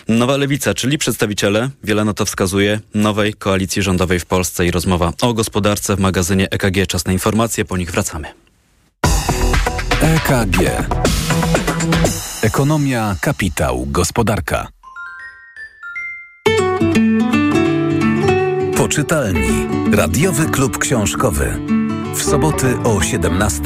Nowa Lewica, czyli przedstawiciele, wiele na to wskazuje, nowej koalicji rządowej w Polsce i rozmowa o gospodarce w magazynie EKG. Czas na informacje, po nich wracamy. EKG. Ekonomia, kapitał, gospodarka. Poczytalni. Radiowy klub książkowy. W soboty o 17.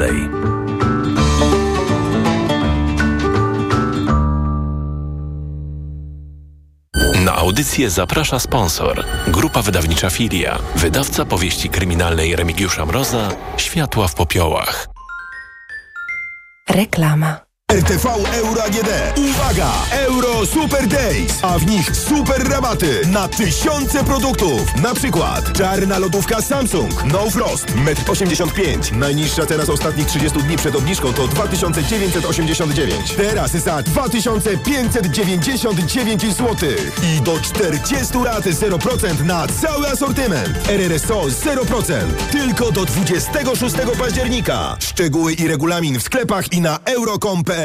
audycję zaprasza sponsor. Grupa wydawnicza Filia. Wydawca powieści kryminalnej Remigiusza Mroza. Światła w popiołach. Reklama. RTV Euro AGD. Uwaga! Euro Super Days, a w nich super rabaty na tysiące produktów. Na przykład czarna lodówka Samsung No Frost 1,85 m. Najniższa cena z ostatnich 30 dni przed obniżką to 2989. Teraz za 2599 zł. I do 40 lat 0% na cały asortyment. RRSO 0%. Tylko do 26 października. Szczegóły i regulamin w sklepach i na euro.com.pl.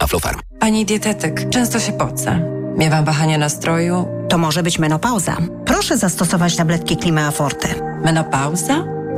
Aflofarm. Pani dietetyk, często się pocę. Miewam wahania nastroju. To może być menopauza. Proszę zastosować tabletki Klimea Forte. Menopauza?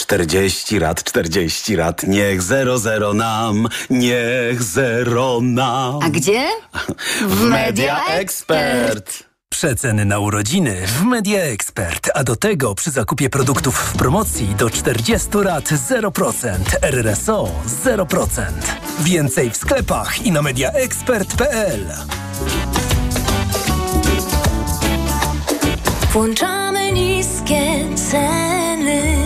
40 lat, 40 lat, niech zero zero nam, niech zero nam. A gdzie? W Media Expert. Przeceny na urodziny w Media Expert, a do tego przy zakupie produktów w promocji do 40 lat 0%, RRSO 0%. Więcej w sklepach i na mediaexpert.pl. Włączamy niskie ceny.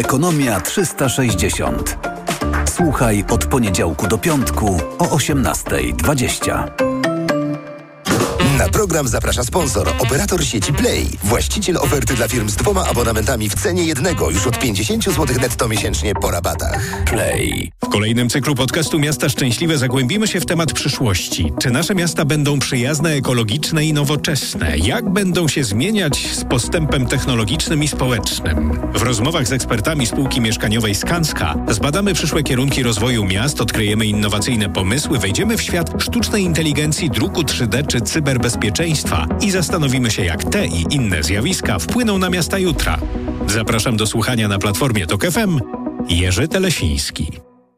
Ekonomia 360. Słuchaj od poniedziałku do piątku o 18.20. Na program zaprasza sponsor, operator sieci Play, właściciel oferty dla firm z dwoma abonamentami w cenie jednego już od 50 zł netto miesięcznie po rabatach. Play. W kolejnym cyklu podcastu Miasta Szczęśliwe zagłębimy się w temat przyszłości. Czy nasze miasta będą przyjazne, ekologiczne i nowoczesne? Jak będą się zmieniać z postępem technologicznym i społecznym? W rozmowach z ekspertami spółki mieszkaniowej Skanska zbadamy przyszłe kierunki rozwoju miast, odkryjemy innowacyjne pomysły, wejdziemy w świat sztucznej inteligencji, druku 3D czy cyberbezpieczeństwa i zastanowimy się, jak te i inne zjawiska wpłyną na miasta jutra. Zapraszam do słuchania na platformie Tok FM. Jerzy Telesiński.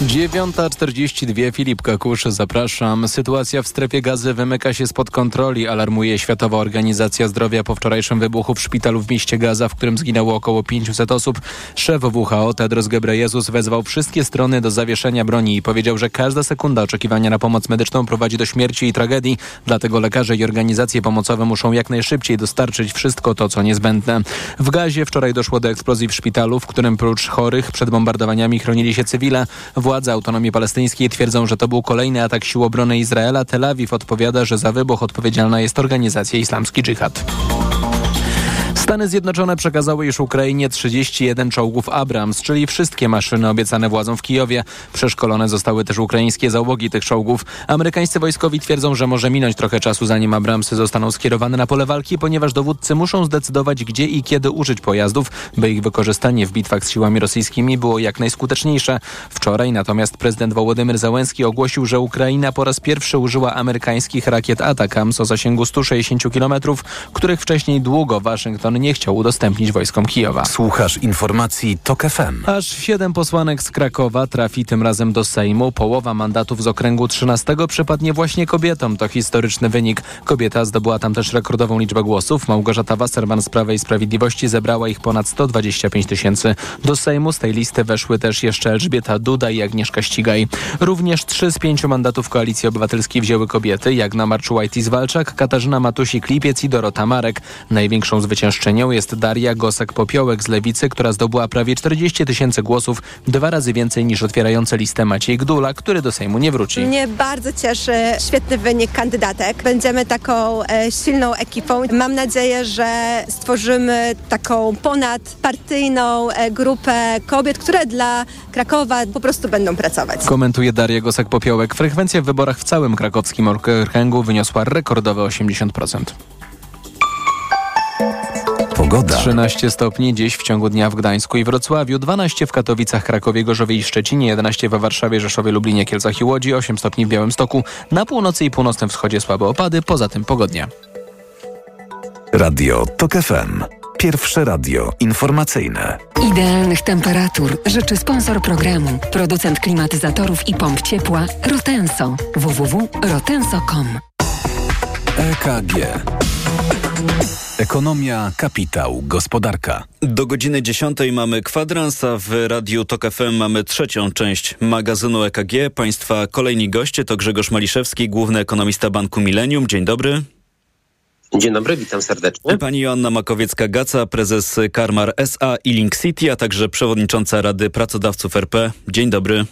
9.42 Filip Kakusz, zapraszam. Sytuacja w strefie gazy wymyka się spod kontroli, alarmuje Światowa Organizacja Zdrowia po wczorajszym wybuchu w szpitalu w mieście Gaza, w którym zginęło około 500 osób. Szef WHO Tedros Ghebreyesus wezwał wszystkie strony do zawieszenia broni i powiedział, że każda sekunda oczekiwania na pomoc medyczną prowadzi do śmierci i tragedii, dlatego lekarze i organizacje pomocowe muszą jak najszybciej dostarczyć wszystko to, co niezbędne. W Gazie wczoraj doszło do eksplozji w szpitalu, w którym prócz chorych przed bombardowaniami chronili się cywile. Władze autonomii palestyńskiej twierdzą, że to był kolejny atak sił obrony Izraela. Tel Awiw odpowiada, że za wybuch odpowiedzialna jest organizacja Islamski Dżihad. Stany Zjednoczone przekazały już Ukrainie 31 czołgów Abrams, czyli wszystkie maszyny obiecane władzom w Kijowie. Przeszkolone zostały też ukraińskie załogi tych czołgów. Amerykańscy wojskowi twierdzą, że może minąć trochę czasu, zanim Abramsy zostaną skierowane na pole walki, ponieważ dowódcy muszą zdecydować, gdzie i kiedy użyć pojazdów, by ich wykorzystanie w bitwach z siłami rosyjskimi było jak najskuteczniejsze. Wczoraj natomiast prezydent Wołodymyr Załęski ogłosił, że Ukraina po raz pierwszy użyła amerykańskich rakiet Atakams o zasięgu 160 km, których wcześniej długo Waszyngton nie chciał udostępnić wojskom Kijowa. Słuchasz informacji TOK FM. Aż siedem posłanek z Krakowa trafi tym razem do Sejmu. Połowa mandatów z okręgu 13 przypadnie właśnie kobietom. To historyczny wynik. Kobieta zdobyła tam też rekordową liczbę głosów. Małgorzata Wasserman z Prawej i Sprawiedliwości zebrała ich ponad 125 tysięcy. Do Sejmu z tej listy weszły też jeszcze Elżbieta Duda i Agnieszka Ścigaj. Również trzy z pięciu mandatów Koalicji Obywatelskiej wzięły kobiety. Jagna Marczułajtis-Walczak, Katarzyna Matusik-Lipiec i Dorota Marek. Największą zwyciężczynią jest Daria Gosek-Popiołek z Lewicy, która zdobyła prawie 40 tysięcy głosów, dwa razy więcej niż otwierający listę Maciej Gdula, który do Sejmu nie wróci. Mnie bardzo cieszy świetny wynik kandydatek. Będziemy taką e, silną ekipą. Mam nadzieję, że stworzymy taką ponadpartyjną e, grupę kobiet, które dla Krakowa po prostu będą pracować. Komentuje Daria Gosek-Popiołek. Frekwencja w wyborach w całym krakowskim okręgu wyniosła rekordowe 80%. Pogoda. 13 stopni dziś w ciągu dnia w Gdańsku i Wrocławiu, 12 w Katowicach, Krakowie, Gorzowie i Szczecinie, 11 we Warszawie, Rzeszowie, Lublinie, Kielcach i Łodzi, 8 stopni w Białymstoku. Na północy i północnym wschodzie słabe opady, poza tym pogodnie. Radio TOK FM. Pierwsze radio informacyjne. Idealnych temperatur życzy sponsor programu, producent klimatyzatorów i pomp ciepła Rotenso. www.rotenso.com EKG. Ekonomia, kapitał, gospodarka. Do godziny 10 mamy kwadrans, a w Radiu TOK FM mamy trzecią część magazynu EKG. Państwa kolejni goście to Grzegorz Maliszewski, główny ekonomista Banku Millennium. Dzień dobry. Dzień dobry, witam serdecznie. Pani Joanna Makowiecka-Gaca, prezes Karmar SA i Link City, a także przewodnicząca Rady Pracodawców RP. Dzień dobry.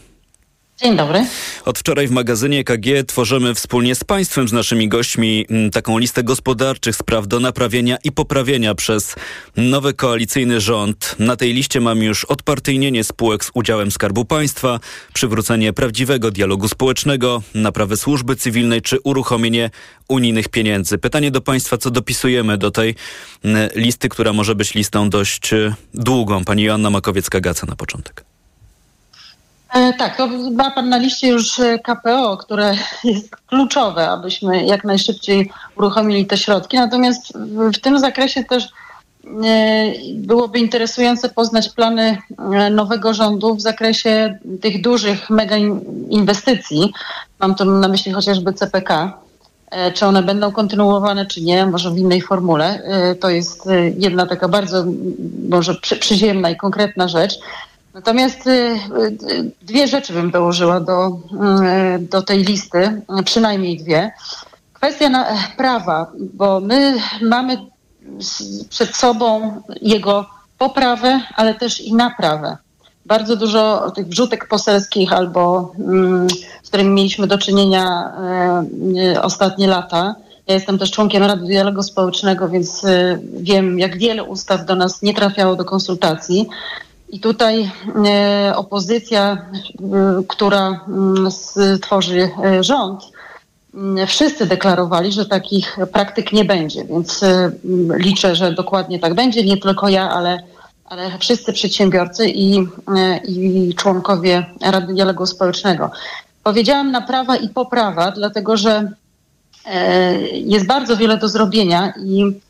Dzień dobry. Od wczoraj w magazynie KG tworzymy wspólnie z Państwem, z naszymi gośćmi, taką listę gospodarczych spraw do naprawienia i poprawienia przez nowy koalicyjny rząd. Na tej liście mamy już odpartyjnienie spółek z udziałem Skarbu Państwa, przywrócenie prawdziwego dialogu społecznego, naprawę służby cywilnej czy uruchomienie unijnych pieniędzy. Pytanie do Państwa, co dopisujemy do tej listy, która może być listą dość długą. Pani Joanna Makowiecka-Gaca na początek. E, tak, to ma Pan na liście już KPO, które jest kluczowe, abyśmy jak najszybciej uruchomili te środki. Natomiast w tym zakresie też e, byłoby interesujące poznać plany e, nowego rządu w zakresie tych dużych mega inwestycji. Mam tu na myśli chociażby CPK. Czy one będą kontynuowane, czy nie, może w innej formule. To jest jedna taka bardzo może przyziemna i konkretna rzecz. Natomiast y, y, dwie rzeczy bym dołożyła do, y, do tej listy, przynajmniej dwie. Kwestia na, prawa, bo my mamy przed sobą jego poprawę, ale też i naprawę. Bardzo dużo tych wrzutek poselskich albo mm, z którymi mieliśmy do czynienia ostatnie lata. Ja jestem też członkiem Rady Dialogu Społecznego, więc wiem, jak wiele ustaw do nas nie trafiało do konsultacji. I tutaj e, opozycja, e, która mm, stworzy e, rząd, mm, wszyscy deklarowali, że takich praktyk nie będzie, więc liczę, że dokładnie tak będzie. Nie tylko ja, ale, ale wszyscy przedsiębiorcy i, i członkowie Rady Dialogu Społecznego. Powiedziałam naprawa i poprawa, dlatego że jest bardzo wiele do zrobienia i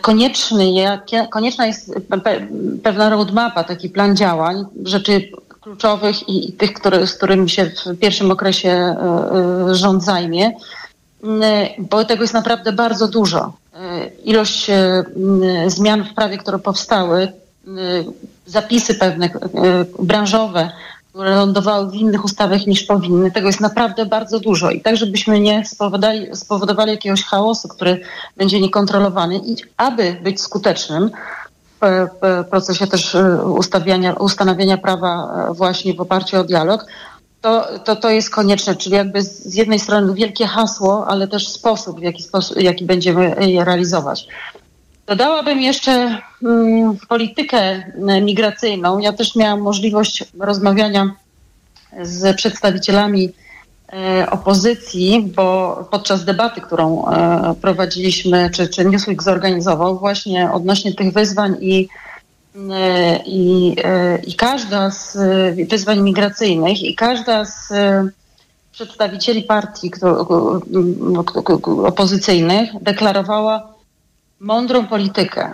konieczny, konieczna jest pewna roadmapa, taki plan działań, rzeczy kluczowych i tych, które, z którymi się w pierwszym okresie e, e, rząd zajmie, bo tego jest naprawdę bardzo dużo. Ilość zmian w prawie, które powstały, zapisy pewne branżowe, które lądowały w innych ustawach niż powinny. Tego jest naprawdę bardzo dużo. I tak, żebyśmy nie spowodowali, spowodowali jakiegoś chaosu, który będzie niekontrolowany. I aby być skutecznym w procesie też e, ustawiania, ustanawiania prawa e, właśnie w oparciu o dialog, to, to, to jest konieczne, czyli jakby z jednej strony wielkie hasło, ale też sposób, w jaki, sposób, jaki będziemy je realizować. Dodałabym jeszcze mm, politykę migracyjną. Ja też miałam możliwość rozmawiania z przedstawicielami e, opozycji, bo podczas debaty, którą e, prowadziliśmy, czy, czy Newsweek zorganizował, właśnie odnośnie tych wyzwań i, e, i, i każda z wyzwań migracyjnych i każda z przedstawicieli partii opozycyjnych deklarowała mądrą politykę.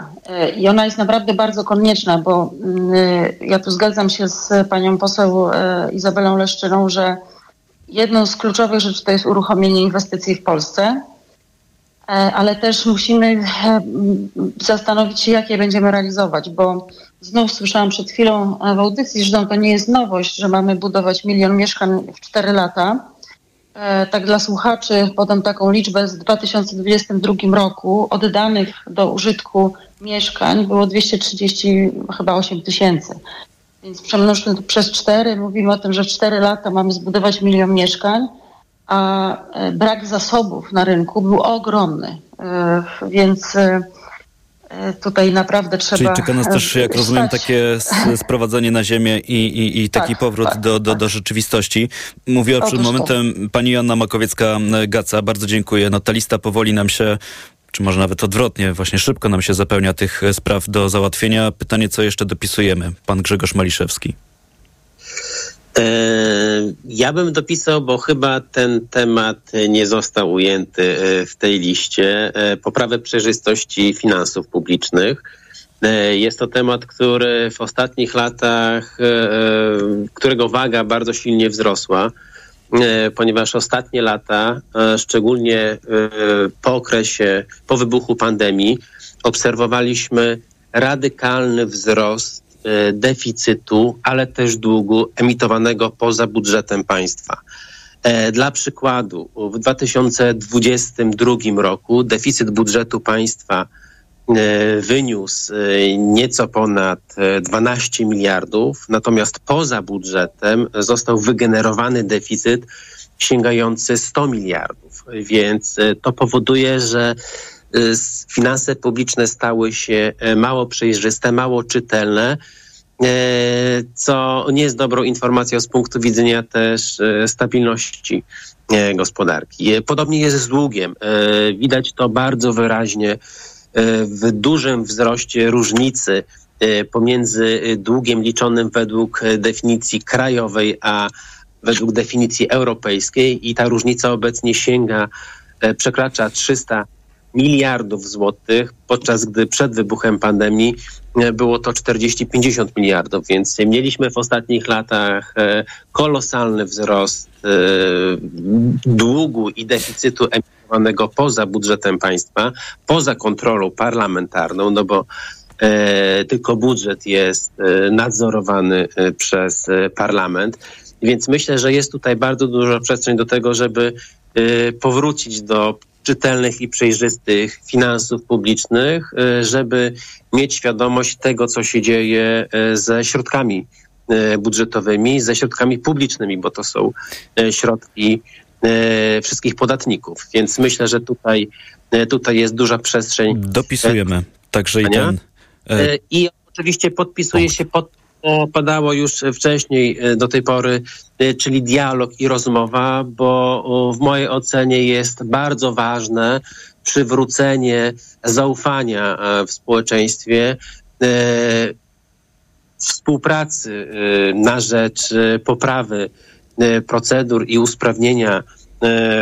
I ona jest naprawdę bardzo konieczna, bo ja tu zgadzam się z panią poseł Izabelą Leszczyną, że jedną z kluczowych rzeczy to jest uruchomienie inwestycji w Polsce, ale też musimy zastanowić się, jak je będziemy realizować, bo znów słyszałam przed chwilą w audycji, że to nie jest nowość, że mamy budować milion mieszkań w 4 lata E, tak dla słuchaczy podam taką liczbę z 2022 roku oddanych do użytku mieszkań było 230 chyba 8 tysięcy. Więc przemnożmy to przez 4, mówimy o tym, że w 4 lata mamy zbudować milion mieszkań, a e, brak zasobów na rynku był ogromny. E, więc E, tutaj naprawdę trzeba... Czyli czeka nas też, jak rozumiem, takie sprowadzenie na ziemię i, i, i taki tak, powrót tak, do, do, tak. do rzeczywistości. Mówiła przed momentem to. pani Joanna Makowiecka-Gaca. Bardzo dziękuję. No ta lista powoli nam się czy może nawet odwrotnie, właśnie szybko nam się zapełnia tych spraw do załatwienia. Pytanie, co jeszcze dopisujemy? Pan Grzegorz Maliszewski. E, ja bym dopisał, bo chyba ten temat nie został ujęty e, w tej liście, e, poprawę przejrzystości finansów publicznych. Jest to temat, który w ostatnich latach, którego waga bardzo silnie wzrosła, ponieważ ostatnie lata, szczególnie po okresie, po wybuchu pandemii, obserwowaliśmy radykalny wzrost deficytu, ale też długu emitowanego poza budżetem państwa. E, dla przykładu, w 2022 roku deficyt budżetu państwa e, wyniósł nieco ponad 12 miliardów, natomiast poza budżetem został wygenerowany deficyt sięgający 100 miliardów. Więc to powoduje, że finanse publiczne stały się e, mało przejrzyste, mało czytelne, e, co nie jest dobrą informacją z punktu widzenia też stabilności gospodarki. Podobnie jest z długiem. Widać to bardzo wyraźnie w dużym wzroście różnicy pomiędzy długiem liczonym według definicji krajowej, a według definicji europejskiej i ta różnica obecnie sięga, przekracza 300 miliardów złotych, podczas gdy przed wybuchem pandemii e, było to 40-50 miliardów, więc mieliśmy w ostatnich latach e, kolosalny wzrost e, długu i deficytu emitowanego poza budżetem państwa, poza kontrolą parlamentarną, no bo tylko budżet jest nadzorowany przez parlament. Więc myślę, że jest tutaj bardzo dużo przestrzeń do tego, żeby powrócić do czytelnych i przejrzystych finansów publicznych, e, żeby mieć świadomość tego, co się dzieje e, ze środkami e, budżetowymi, ze środkami publicznymi, bo to są środki wszystkich podatników. Więc myślę, że tutaj, tutaj jest duża przestrzeń. Dopisujemy także i ten. I oczywiście podpisuje się pod padało już wcześniej e, do tej pory, e, czyli dialog i rozmowa, bo w mojej ocenie jest bardzo ważne przywrócenie zaufania e, w społeczeństwie, współpracy na rzecz poprawy procedur i usprawnienia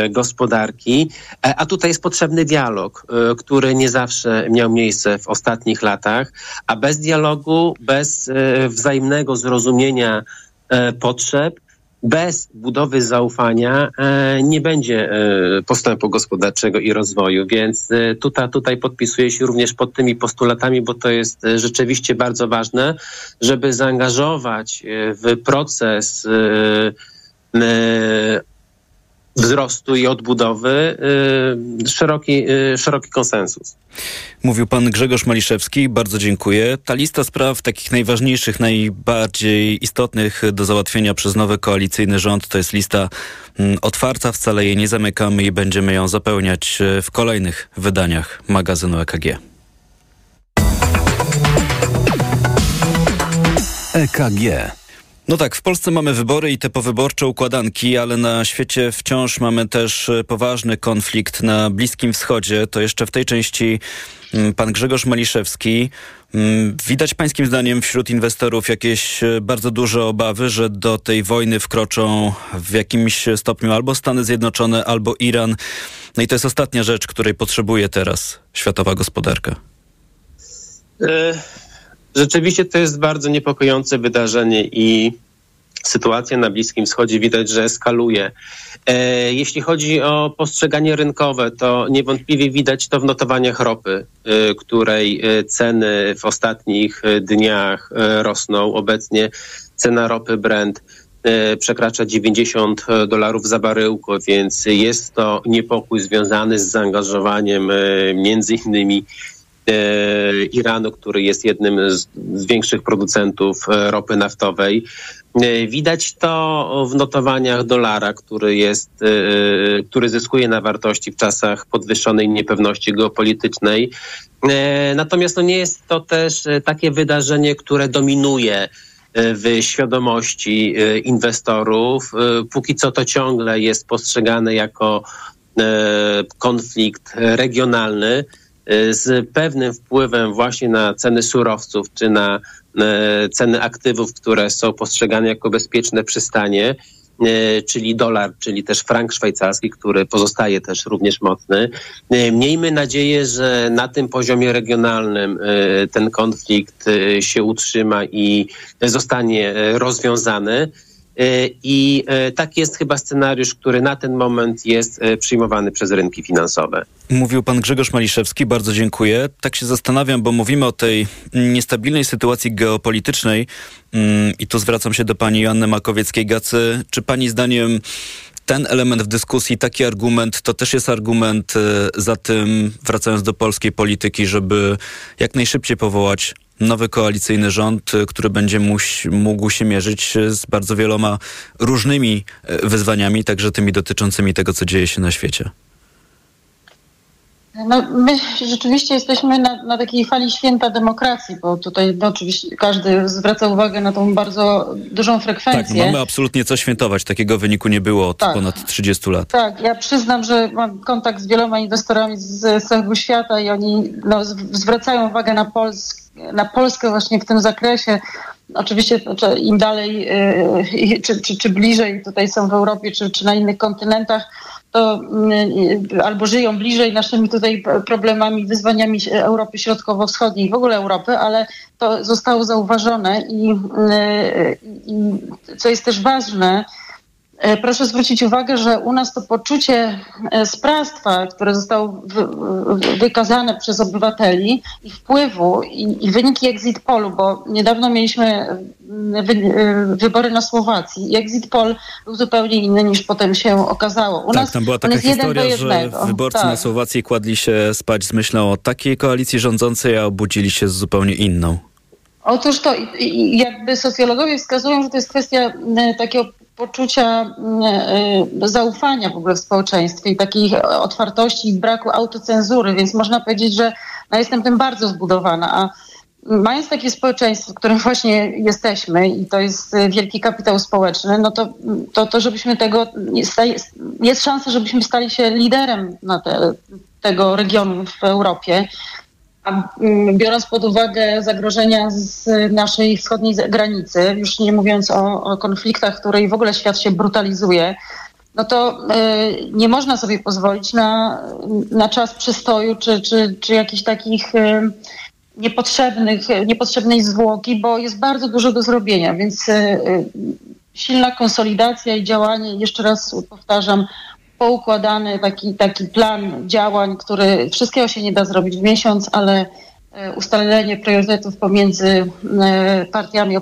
gospodarki, e, a tutaj jest potrzebny dialog, e, który nie zawsze miał miejsce w ostatnich latach, a bez dialogu, bez wzajemnego zrozumienia potrzeb, bez budowy zaufania nie będzie postępu gospodarczego i rozwoju, więc tutaj, tutaj podpisuję się również pod tymi postulatami, bo to jest rzeczywiście bardzo ważne, żeby zaangażować w proces wzrostu i odbudowy y, szeroki, y, szeroki konsensus. Mówił pan Grzegorz Maliszewski, bardzo dziękuję. Ta lista spraw takich najważniejszych, najbardziej istotnych do załatwienia przez nowy koalicyjny rząd to jest lista mm, otwarta, wcale jej nie zamykamy i będziemy ją zapełniać e, w kolejnych wydaniach magazynu EKG. EKG no tak, w Polsce mamy wybory i te powyborcze układanki, ale na świecie wciąż mamy też e, poważny konflikt na Bliskim Wschodzie. To jeszcze w tej części mm, pan Grzegorz Maliszewski. Mm, widać pańskim zdaniem wśród inwestorów jakieś e, bardzo duże obawy, że do tej wojny wkroczą w jakimś stopniu albo Stany Zjednoczone, albo Iran. No i to jest ostatnia rzecz, której potrzebuje teraz światowa gospodarka. E, Rzeczywiście to jest bardzo niepokojące wydarzenie i sytuacja na Bliskim Wschodzie widać, że eskaluje. E, jeśli chodzi o postrzeganie rynkowe, to niewątpliwie widać to w notowaniach ropy, e, której e, ceny w ostatnich dniach rosną. Obecnie cena ropy Brent przekracza 90 dolarów za baryłkę, więc jest to niepokój związany z zaangażowaniem między innymi Iranu, który jest jednym z, z większych producentów e, ropy naftowej. E, widać to w notowaniach dolara, który jest, który zyskuje na wartości w czasach podwyższonej niepewności geopolitycznej. Natomiast to nie jest to też takie wydarzenie, które dominuje w świadomości inwestorów. Póki co to ciągle jest postrzegane jako konflikt regionalny. Y, z pewnym wpływem właśnie na ceny surowców czy na y, ceny aktywów, które są postrzegane jako bezpieczne przystanie, y, czyli dolar, czyli też frank szwajcarski, który pozostaje też również mocny. Miejmy nadzieję, że na tym poziomie regionalnym ten konflikt się utrzyma i zostanie rozwiązany. I tak jest chyba scenariusz, który na ten moment jest przyjmowany przez rynki finansowe. Mówił pan Grzegorz Maliszewski, bardzo dziękuję. Tak się zastanawiam, bo mówimy o tej niestabilnej sytuacji geopolitycznej mm, i tu zwracam się do pani Joanny Makowieckiej-Gacy. Czy pani zdaniem ten element w dyskusji, taki argument, to też jest argument e, za tym, wracając do polskiej polityki, żeby jak najszybciej powołać nowy koalicyjny rząd, e, który będzie mógł się mierzyć z bardzo wieloma różnymi e, wyzwaniami, także tymi dotyczącymi tego, co dzieje się na świecie. No, my rzeczywiście jesteśmy na, na, takiej fali święta demokracji, bo tutaj no, oczywiście każdy zwraca uwagę na tą bardzo dużą frekwencję. Tak, mamy absolutnie co świętować. Takiego wyniku nie było od tak. ponad 30 lat. Tak, ja przyznam, że mam kontakt z wieloma inwestorami z, całego świata i oni no, zwracają uwagę na, Pols na Polskę właśnie w tym zakresie. Oczywiście znaczy, im dalej, yy, czy, czy, czy bliżej tutaj są w Europie, czy, czy na innych kontynentach, to mm, albo żyją bliżej naszymi tutaj problemami, wyzwaniami Europy Środkowo-Wschodniej, w ogóle Europy, ale to zostało zauważone i, mm, i co jest też ważne, proszę zwrócić uwagę, że u nas to poczucie e, sprawstwa, które zostało wykazane przez obywateli i wpływu i, i wyniki exit polu, bo niedawno mieliśmy mm, wy, e, wybory na Słowacji i exit poll był zupełnie inny niż potem się okazało. U tak, nas tam była taka historia, że wyborcy tak. na Słowacji kładli się spać z myślą o takiej koalicji rządzącej, a obudzili się z zupełnie inną. Otóż to jakby socjologowie wskazują, że to jest kwestia takiego poczucia mm, e, zaufania w ogóle w społeczeństwie i takiej otwartości i braku autocenzury, więc można powiedzieć, że no, jestem tym bardzo zbudowana. A mając takie społeczeństwo, w którym właśnie jesteśmy i to jest wielki kapitał społeczny, no to, to, to żebyśmy tego, jest szansa, żebyśmy stali się liderem te, tego regionu w Europie. Mm, biorąc pod uwagę zagrożenia z naszej wschodniej granicy, już nie mówiąc o, o konfliktach, w której w ogóle świat się brutalizuje, no to y, nie można sobie pozwolić na, na czas przystoju czy, czy, czy jakichś takich y, niepotrzebnych, niepotrzebnej zwłoki, bo jest bardzo dużo do zrobienia, więc y, silna konsolidacja i działanie, jeszcze raz powtarzam, poukładany taki, taki plan działań, który wszystkiego się nie da zrobić w miesiąc, ale ustalenie priorytetów pomiędzy e, partiami, e,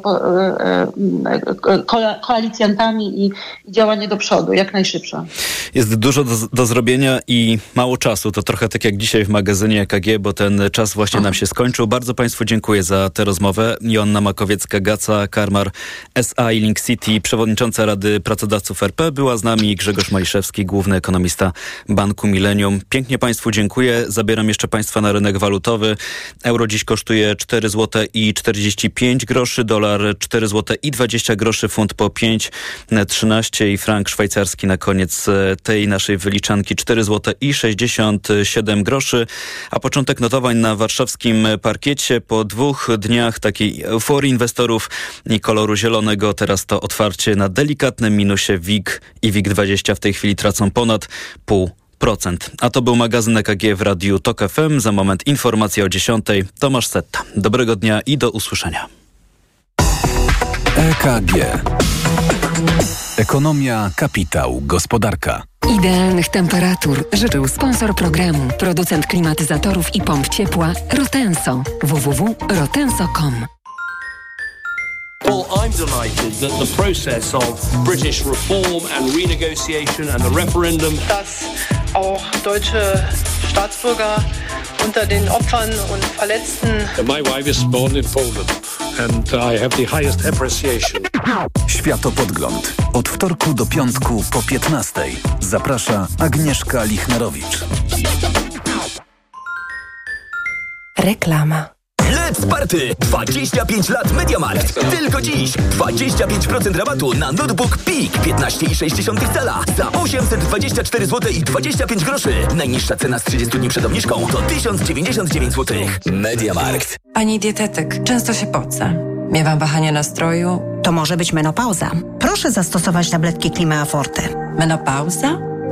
koalicjantami i działanie do przodu, jak najszybsze. Jest dużo do, do, zrobienia i mało czasu. To trochę tak jak dzisiaj w magazynie EKG, bo ten czas właśnie nam się skończył. Bardzo Państwu dziękuję za tę rozmowę. Joanna Makowiecka-Gaca, Karmar SA i Link City, przewodnicząca Rady Pracodawców RP. Była z nami Grzegorz Maliszewski, główny ekonomista Banku Millennium. Pięknie Państwu dziękuję. Zabieram jeszcze Państwa na rynek walutowy. Euro dziś kosztuje 4 zł i 45 groszy, dolar 4 zł i 20 groszy, funt po 5,13 i frank szwajcarski na koniec e, tej naszej wyliczanki 4 zł i 67 groszy. A początek notowań na warszawskim parkiecie po dwóch dniach takiej euforii inwestorów i koloru zielonego. Teraz to otwarcie na delikatnym minusie WIG i WIG20 w tej chwili tracą ponad pół. A to był magazyn EKG w Radiu TOK FM. Za moment informacja o 10. Tomasz Setta. Dobrego dnia i do usłyszenia. EKG. Ekonomia, kapitał, gospodarka. Idealnych temperatur życzył sponsor programu, producent klimatyzatorów i pomp ciepła Rotenso. www.rotenso.com Well, I'm delighted that the process of British reform and renegotiation and the referendum. Dass auch deutsche Staatsbürger unter den Opfern und Verletzten. My wife is born in Poland and I have the highest appreciation. Światopodgląd. Od wtorku do piątku po 15. Zaprasza Agnieszka Lichnerowicz. Reklama. Let's Party! 25 lat MediaMarkt. Tylko dziś 25% rabatu na notebook PIK 15,6 cala za 824 zł i 25 groszy. Najniższa cena z 30 dni przed obniżką to 1099 zł. MediaMarkt. Pani dietetyk, często się pocę. Miewam wahania nastroju. To może być menopauza. Proszę zastosować tabletki Klimea Forte. Menopauza?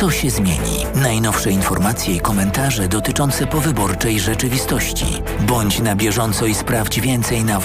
Co się zmieni? Najnowsze informacje i komentarze dotyczące powyborczej rzeczywistości. Bądź na bieżąco i sprawdź więcej na